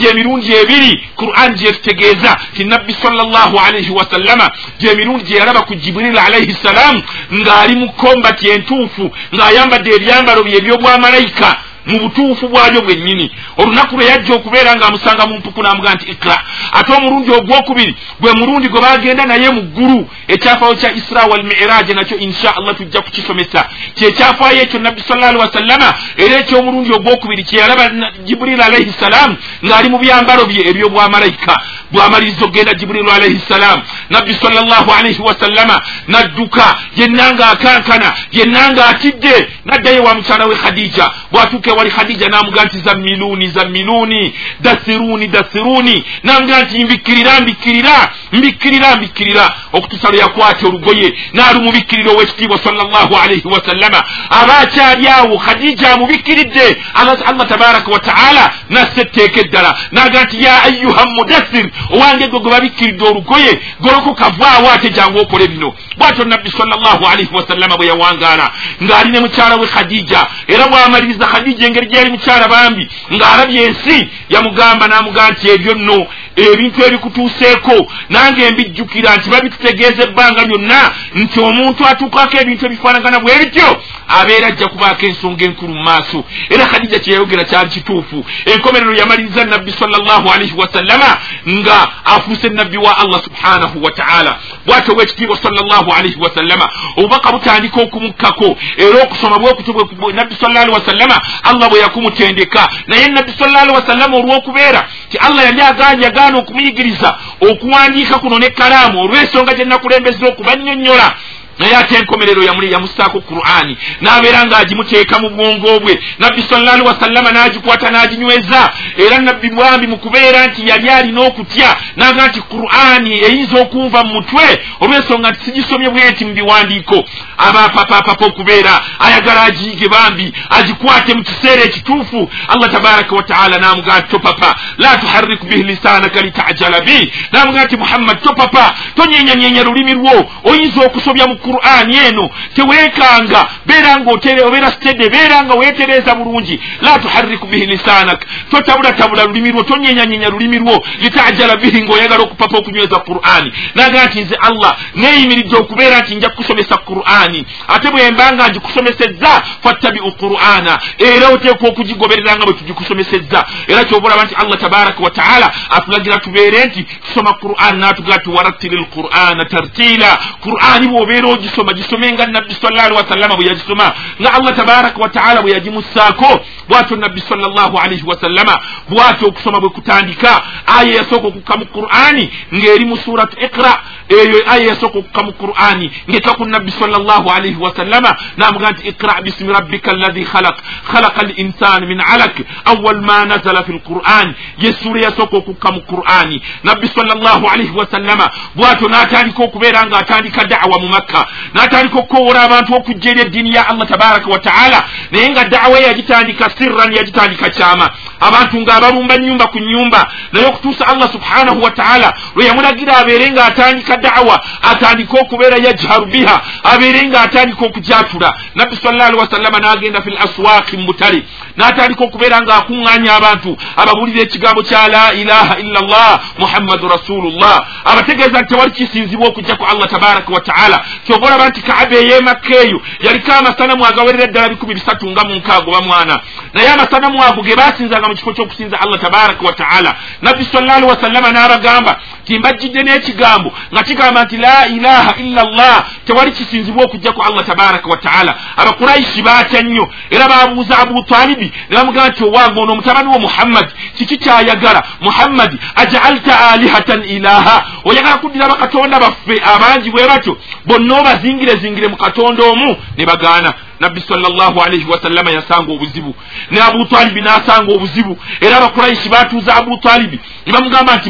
ودايو إريد emirundi ebiri quran gyetutegeeza ti nabbi salllahu alaihi wasallama gyemirundi gyeyalaba ku jibril alaihi ssalam ng'ali mu kombati entuufu ng'ayambadde ebyambalo bye ebyobwamalayika Mu butuufu bwabyo bwennyini. Olunaku lwe yajja okubeera ng'amusanga mu mpuku n'amugaa nti ikra. Ate omulundi ogwokubiri gwe mulundi gwe bagenda naye mu ggulu ekyafaayo kya isra wal miraaji nakyo insha allah tujja kukisomesa. Kyekyafaayo ekyo nabbi salla alihi wasallama era ekyomulundi ogwokubiri kyeyalaba jibril alaihi ssalaamu ng'ali mu byambalo bye ebyobwamalayika bwamaliriza okgenda jibrilu alaihi ssalaamu nabbi salllahu alaihi wasallama nadduka yenna ng'akankana yenna ng'atidde naddayo wa mukyala we khadija. Bwatuuka ewali khadija namuga nti zammiluni zammiluni dasiruni dasiruni. Namuga nti mbikkirira mbikkirira mbikkirira mbikkirira okutuusa lwe yakwata olugoye naalumubikkirira owekitiibwa salllahu alaihi wasallama aba akyali awo khadija amubikkiridde allah tabaraka wataala nasse etteeka eddala. Naga nti ya ayuha mudassir owange gwe gwe babikkiridde olugoye golokoka vaawo ate jangu okole bino. Bwatyo nabbi salllahu alaihi wasallama bwe yawangaala ng'ali ne mukyala we khadija era bw'amaliriza khadija khadija engeri gyeyali mukyala bambi ng'alabye ensi yamugamba n'amugaa nti ebyo nno ebintu ebikutuuseeko nange mbijjukira nti babitutegeeza ebbanga lyonna nti omuntu atuukako ebintu ebifaanagana bwe bityo abeera ajja kubaako ensonga enkulu mu maaso. Era khadija kyeyayogera kyali kituufu. Enkomerero yamaliriza nabbi salllahu alaihi wasallama nga afuuse nabbi wa allah subhanahu wa taala. Bwatyo bwekitiibwa salllahu alaihi wasallama obubaka butandika okumukkako. Era okusoma bwekutu nabbi salla alihi wasallama allah bwe yakumutendeka. Naye nabbi salla alihi wasallama olw'okubeera ti allah yali agaanye yagaana okumuyigiriza okuwandiika kuno nekkalaamu olw'ensonga gye nakulembeza okubannyonnyola naye ate enkomerero yamusaako qur'ani. N'abeera ng'agimuteeka mu bwongo bwe. Nabbi salali wasallama n'agikwata n'aginyweza. Era nabbi bwambi mu kubeera nti yali alina okutya naga nti qur'ani eyinza okunva mu mutwe? Olw'ensonga nti sigisomye bweti mu biwandiiko. Abapapapapa okubeera ayagala agiyige bambi agikwate mu kiseera ekituufu. Allah tabaraka wataala n'amugaa nti topapa la tuharrik bihi lisanaka litajala bi. N'amugaa nti muhammad topapa tonyenyanyenya lulimi lwo. Oyinza okusobya mu qur'ani eno teweekanga beera nga obeera stede beera nga weetereeza bulungi. La tuharriku bihi lisanak totabulatabula lulimi lwo tonyenyanyenya lulimi lwo litajala bihi ngaoyagala okupapa okunyweza qur'ani. Naga nti nze allah neeyimiridde okubeera nti nja kukusomesa qur'ani. Ate bwemba nga ngikusomesezza fattabiu qur'ana. Era oteekwa okugigoberera nga bwe tugikusomesezza. Era kyobalaba nti allah tabaraka wataala atulagira tubeere nti tusoma qur'an natugaa ti warattiri lqur'ana tartila qur'ani bwobeera ogisoma gisome nga nabbi salla alihi wasallama bwe yagisoma nga allah tabaraka wataala bwe yagimusaako bwatyo nabbi sallallahu alaihi wasallama bwatyo okusoma bwe kutandika. Aya yasooka okukka mu qur'ani ng'eri mu suratu iqra eyo aya yasooka okukka mu qur'ani ngeka ku nabbi sallallahu alaihi wasallama namuga nti iqra bismi rabbika alladhi khalaq. Khalaqa linsani min alak awal ma nazala fi lquran yessuura yasooka okukka mu qur'ani. Nabbi sallallahu alaihi wasallama bwatyo n'atandika okubeera nga atandika dawa mu makka n'atandika okukowola abantu okujja eri eddiini ya allah tabaraka wataala naye nga dawa ye yagitandika sirran yagitandika kyama. Abantu ng'abalumba nyumba ku nyumba naye okutuusa allah subhanahu wataala lwe yamulagira abeere ng'atandika dawa atandika okubeera yajharu biha abeere ng'atandika okujatula nabbi salla alihi wasallama n'agenda fi l aswaki mu butale n'atandika okubeera ng'akuŋŋaanya abantu ababuulira ekigambo kya la ilaha illa llah muhammadu rasulullah. Abategeeza nti tewali kisinzibwa okujjaku allah tabaraka wataala kyova olaba nti kaaba ey'emakka eyo yaliko amasanamu agawerera eddala bikumi bisatu nga mu nkaago bamwana naye amasanamu ago ge basinzanga mu kifo ky'okusinza allah tabaraka wataala nabbi salla alihi wasallama n'abagamba ti mbajjidde n'ekigambo nga kigamba nti la ilaha illa llah tewali kisinzibwa okujjaku allah tabaraka wataala abakuraishi baatya nnyo era babuuza abu talibi ne bamugamba nti owange ono omutabani wo muhammadi kiki kyayagala? Muhammadi ajaalta alihatan ilaha oyagala kuddira bakatonda baffe abangi bwe batyo bonna obazingire zingire mu katonda omu ne bagaana nabbi salllahu alaihi wasallama yasanga obuzibu. Ne abutalibi n'asanga obuzibu. Era abakuraishi batuuza abutalibi ne bamugamba nti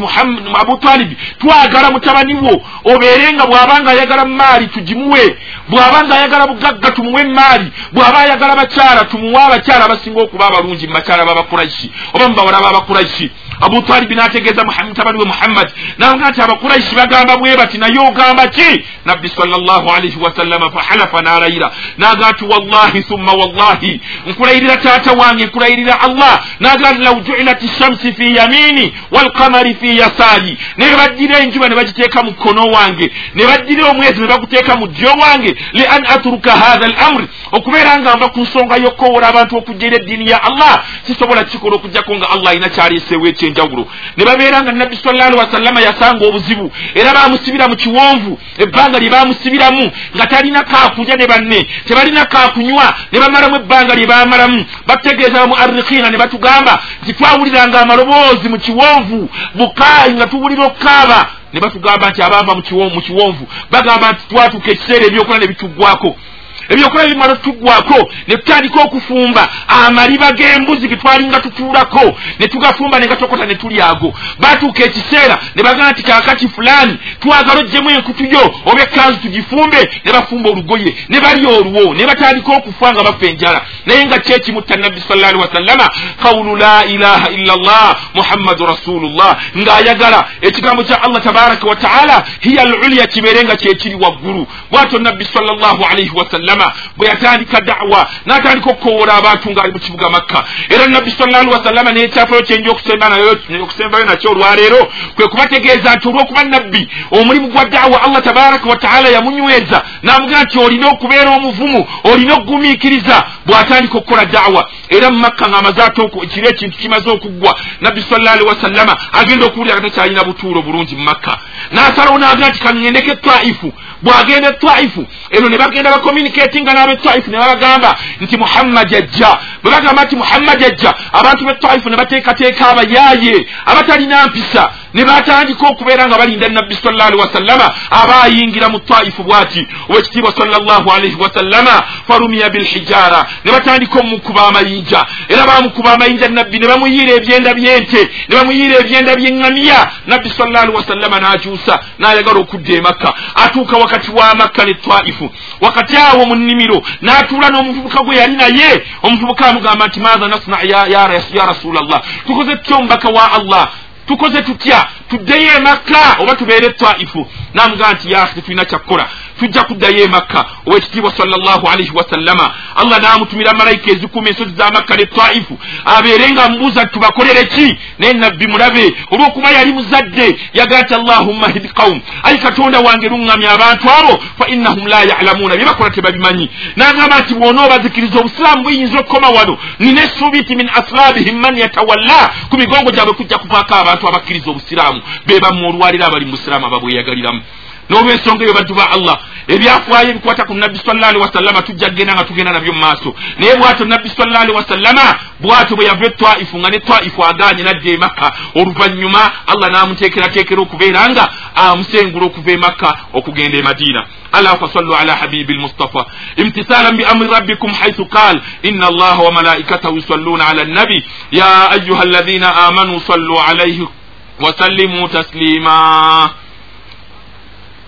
abutalibi twagala mutabani wo obeere nga bw'abanga ayagala maali tugimuwe. Bw'abanga ayagala bugagga tumuwe maali. Bw'aba ayagala bakyala tumuwe abakyala abasinga okuba abalungi mu bakyala b'abakuraishi oba mu bawala b'abakuraishi abutalibi n'ategeeza mutabani we muhammadi naga nti abakuraishi bagamba bwe bati naye ogamba ki nabbi salllahu alaihi wasallama fahalafa n'alayira naga nti wallahi thumma wallahi. Nkulayirira taata wange nkulayirira allah. Naga nti law juilat shamsi fi yamini walqamari fi yasaari ne baddira enjuba ne bagiteeka mu kono wange. Ne baddira omwezi ne baguteeka mu ddyo wange. Li an atruka hatha al amri okubeera nga nva ku nsonga y'okkowola abantu okujja eri eddiini ya allah sisobola kikola okugjako nga allah alina kyaleeseewo ekyenjawulo ne babeera nga nabbi salla alihi wasallama yasanga obuzibu. Era bamusibira mu kiwonvu ebbanga lye bamusibiramu nga talina kaakulya ne banne. Tebalina kaakunywa ne bamalamu ebbanga lye bamalamu bategeeza bamuarikina ne batugamba nti twawuliranga amaloboozi mu kiwonvu bukaayi nga tuwulira okukaaba. Ne batugamba nti abaava mu kiwonvu. Bagamba nti twatuuka ekiseera ebyokola ne bituggwako ebyokola bimala tuggwako ne tutandika okufumba. Amaliba g'embuzi ge twalinga tutuulako ne tugafumba ne gatokota ne tuli ago. Batuuka ekiseera ne bagamba nti kaakati fulaani twagala oggyemu enkutu yo oba ekkanzu tugifumbe ne bafumba olugoye. Ne balya oluwo ne batandika okufa nga bafa enjala. Naye nga kyekimutta nabbi salla alihi wasallama qawulu la ilaha illa llah muhammadu rasulullah ng'ayagala. Ekigambo kya allah tabaraka wa taala hiya al ulya kibeere nga kyekiri waggulu. Bwatyo nabbi salla llahu alaihi wasallama wasallama bwe yatandika dawa n'atandika okukowola abantu ng'ali mu kibuga makka. Era nabbi sallallahu alaihi wasallama n'ekyafalo kyenja okusembayo nakyo olwaleero kwe kubategeeza nti olw'okuba nabbi omulimu gwa dawa allah tabaraka wataala yamunyweza n'amugera nti olina okubeera omuvumu olina okugumiikiriza bw'atandika okukola dawa era mu makka ng'amaze kiri ekintu kimaze okuggwa nabbi sallallahu alaihi wasallama agenda okuwulira nga takyalina butuulo bulungi mu makka. N'asalawo n'agera nti kaŋŋendeko etwaifu bw'agenda etwaifu eno ne bagenda bakomunikatinga n'abetwaifu ne babagamba nti muhammadi ajja bwe bagamba nti muhammadi ajja abantu betwaifu ne bateekateeka abayaaye abatalina mpisa ne batandika okubeera nga balinda nabbi salla alihi wasallama aba ayingira mu twaifu bw'ati owekitiibwa sallallahu alaihi wasallama farumiya bilhijara ne batandika omukuba amayinja. Era bamukuba amayinja nabbi ne bamuyiira ebyenda by'ente ne bamuyiira ebyenda by'eŋŋamiya nabbi salla alihi wasallama n'akyusa n'ayagala okudda emakka atuuka wakati wa makka ne twaifu wakati awo nnimiro n'atuula n'omuvubuka gwe yali naye omuvubuka amugamba nti maatha nasna ya, ya, ya rasulallah tukoze tutya omubaka wa allah? Tukoze tutya? Tuddeyo emakka oba tubeere twaifu namugamba nti ya tetulina kyakkola tujja kuddayo emakka owekitiibwa sallallahu alaihi wasallama allah n'amutumira malayika ezikuuma ensozi za makka ne twaifu abeere nga mubuuza nti tubakolere ki? Naye nabbi mulabe olw'okuba yali muzadde yagala nti allahumma hidi qawum ayi katonda wange luŋŋamya abantu abo fa innahum la yalamuuna. Bye bakola tebabimanyi. N'agamba nti bw'ona obazikiriza obusiraamu buyinza okukoma wano nina essuubi nti min aslabihim man yatawalla. Ku migongo gyabwe kujja kuvaako abantu abakkiriza obusiraamu. Be bammwe olwaliro abali mu busiraamu ababweyagaliramu n'olwensonga eyo baddu ba allah. Ebyafaayo ebikwata ku nabbi salla alihi wasallama tujja kgenda nga tugenda nabyo mu maaso. Naye bwatyo nabbi salla alihi wasallama bwatyo bwe yava etwaifu nga ne twaifu aganye nadda e makka oluvannyuma allah n'amuteekerateekera okubeera nga amusengula okuva e makka okugenda e madiina. ألا فصلوا على حبيب المصطفى امتثالا بأمر ربكم حيث قال إن الله وملائكته يصلون على النبي يا أيها الذين آمنوا صلوا عليه وسلموا تسليما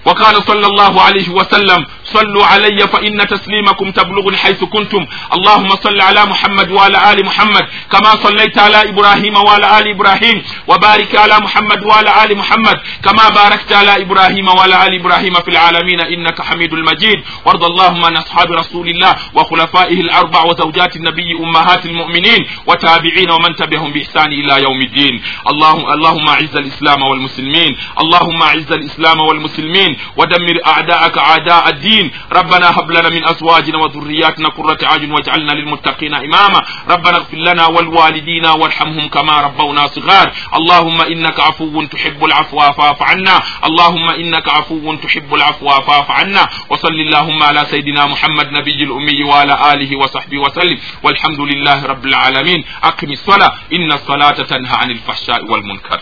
وقال صلى الله عليه وسلم صلوا علي فإن تسليمكم تبلغني حيث كنتم. اللهم صل على محمد وعلى آل محمد كما صليت على إبراهيم وعلى آل إبراهيم وبارك على محمد وعلى آل محمد كما باركت على إبراهيم وعلى آل إبراهيم في العالمين إنك حميد المجيد وارض اللهم عن أصحاب رسول الله وخلفائه الأربع وزوجات النبي أمهات المؤمنين وتابعين ومن تبعهم بإحسان إلى يوم الدين. اللهم اللهم أعز الإسلام والمسلمين. اللهم أعز الإسلام والمسلمين. ودمر أعداءك أعداء الدين. الصالحين ربنا هب لنا من أزواجنا وذرياتنا قرة أعين واجعلنا للمتقين إماما. ربنا اغفر لنا ولوالدينا وارحمهم كما ربونا صغار. اللهم إنك عفو تحب العفو فاعف عنا. اللهم إنك عفو تحب العفو فاعف عنا. وصل اللهم على سيدنا محمد نبي الأمي وعلى آله وصحبه وسلم. والحمد لله رب العالمين. أقم الصلاة. إن الصلاة تنهى عن الفحشاء والمنكر.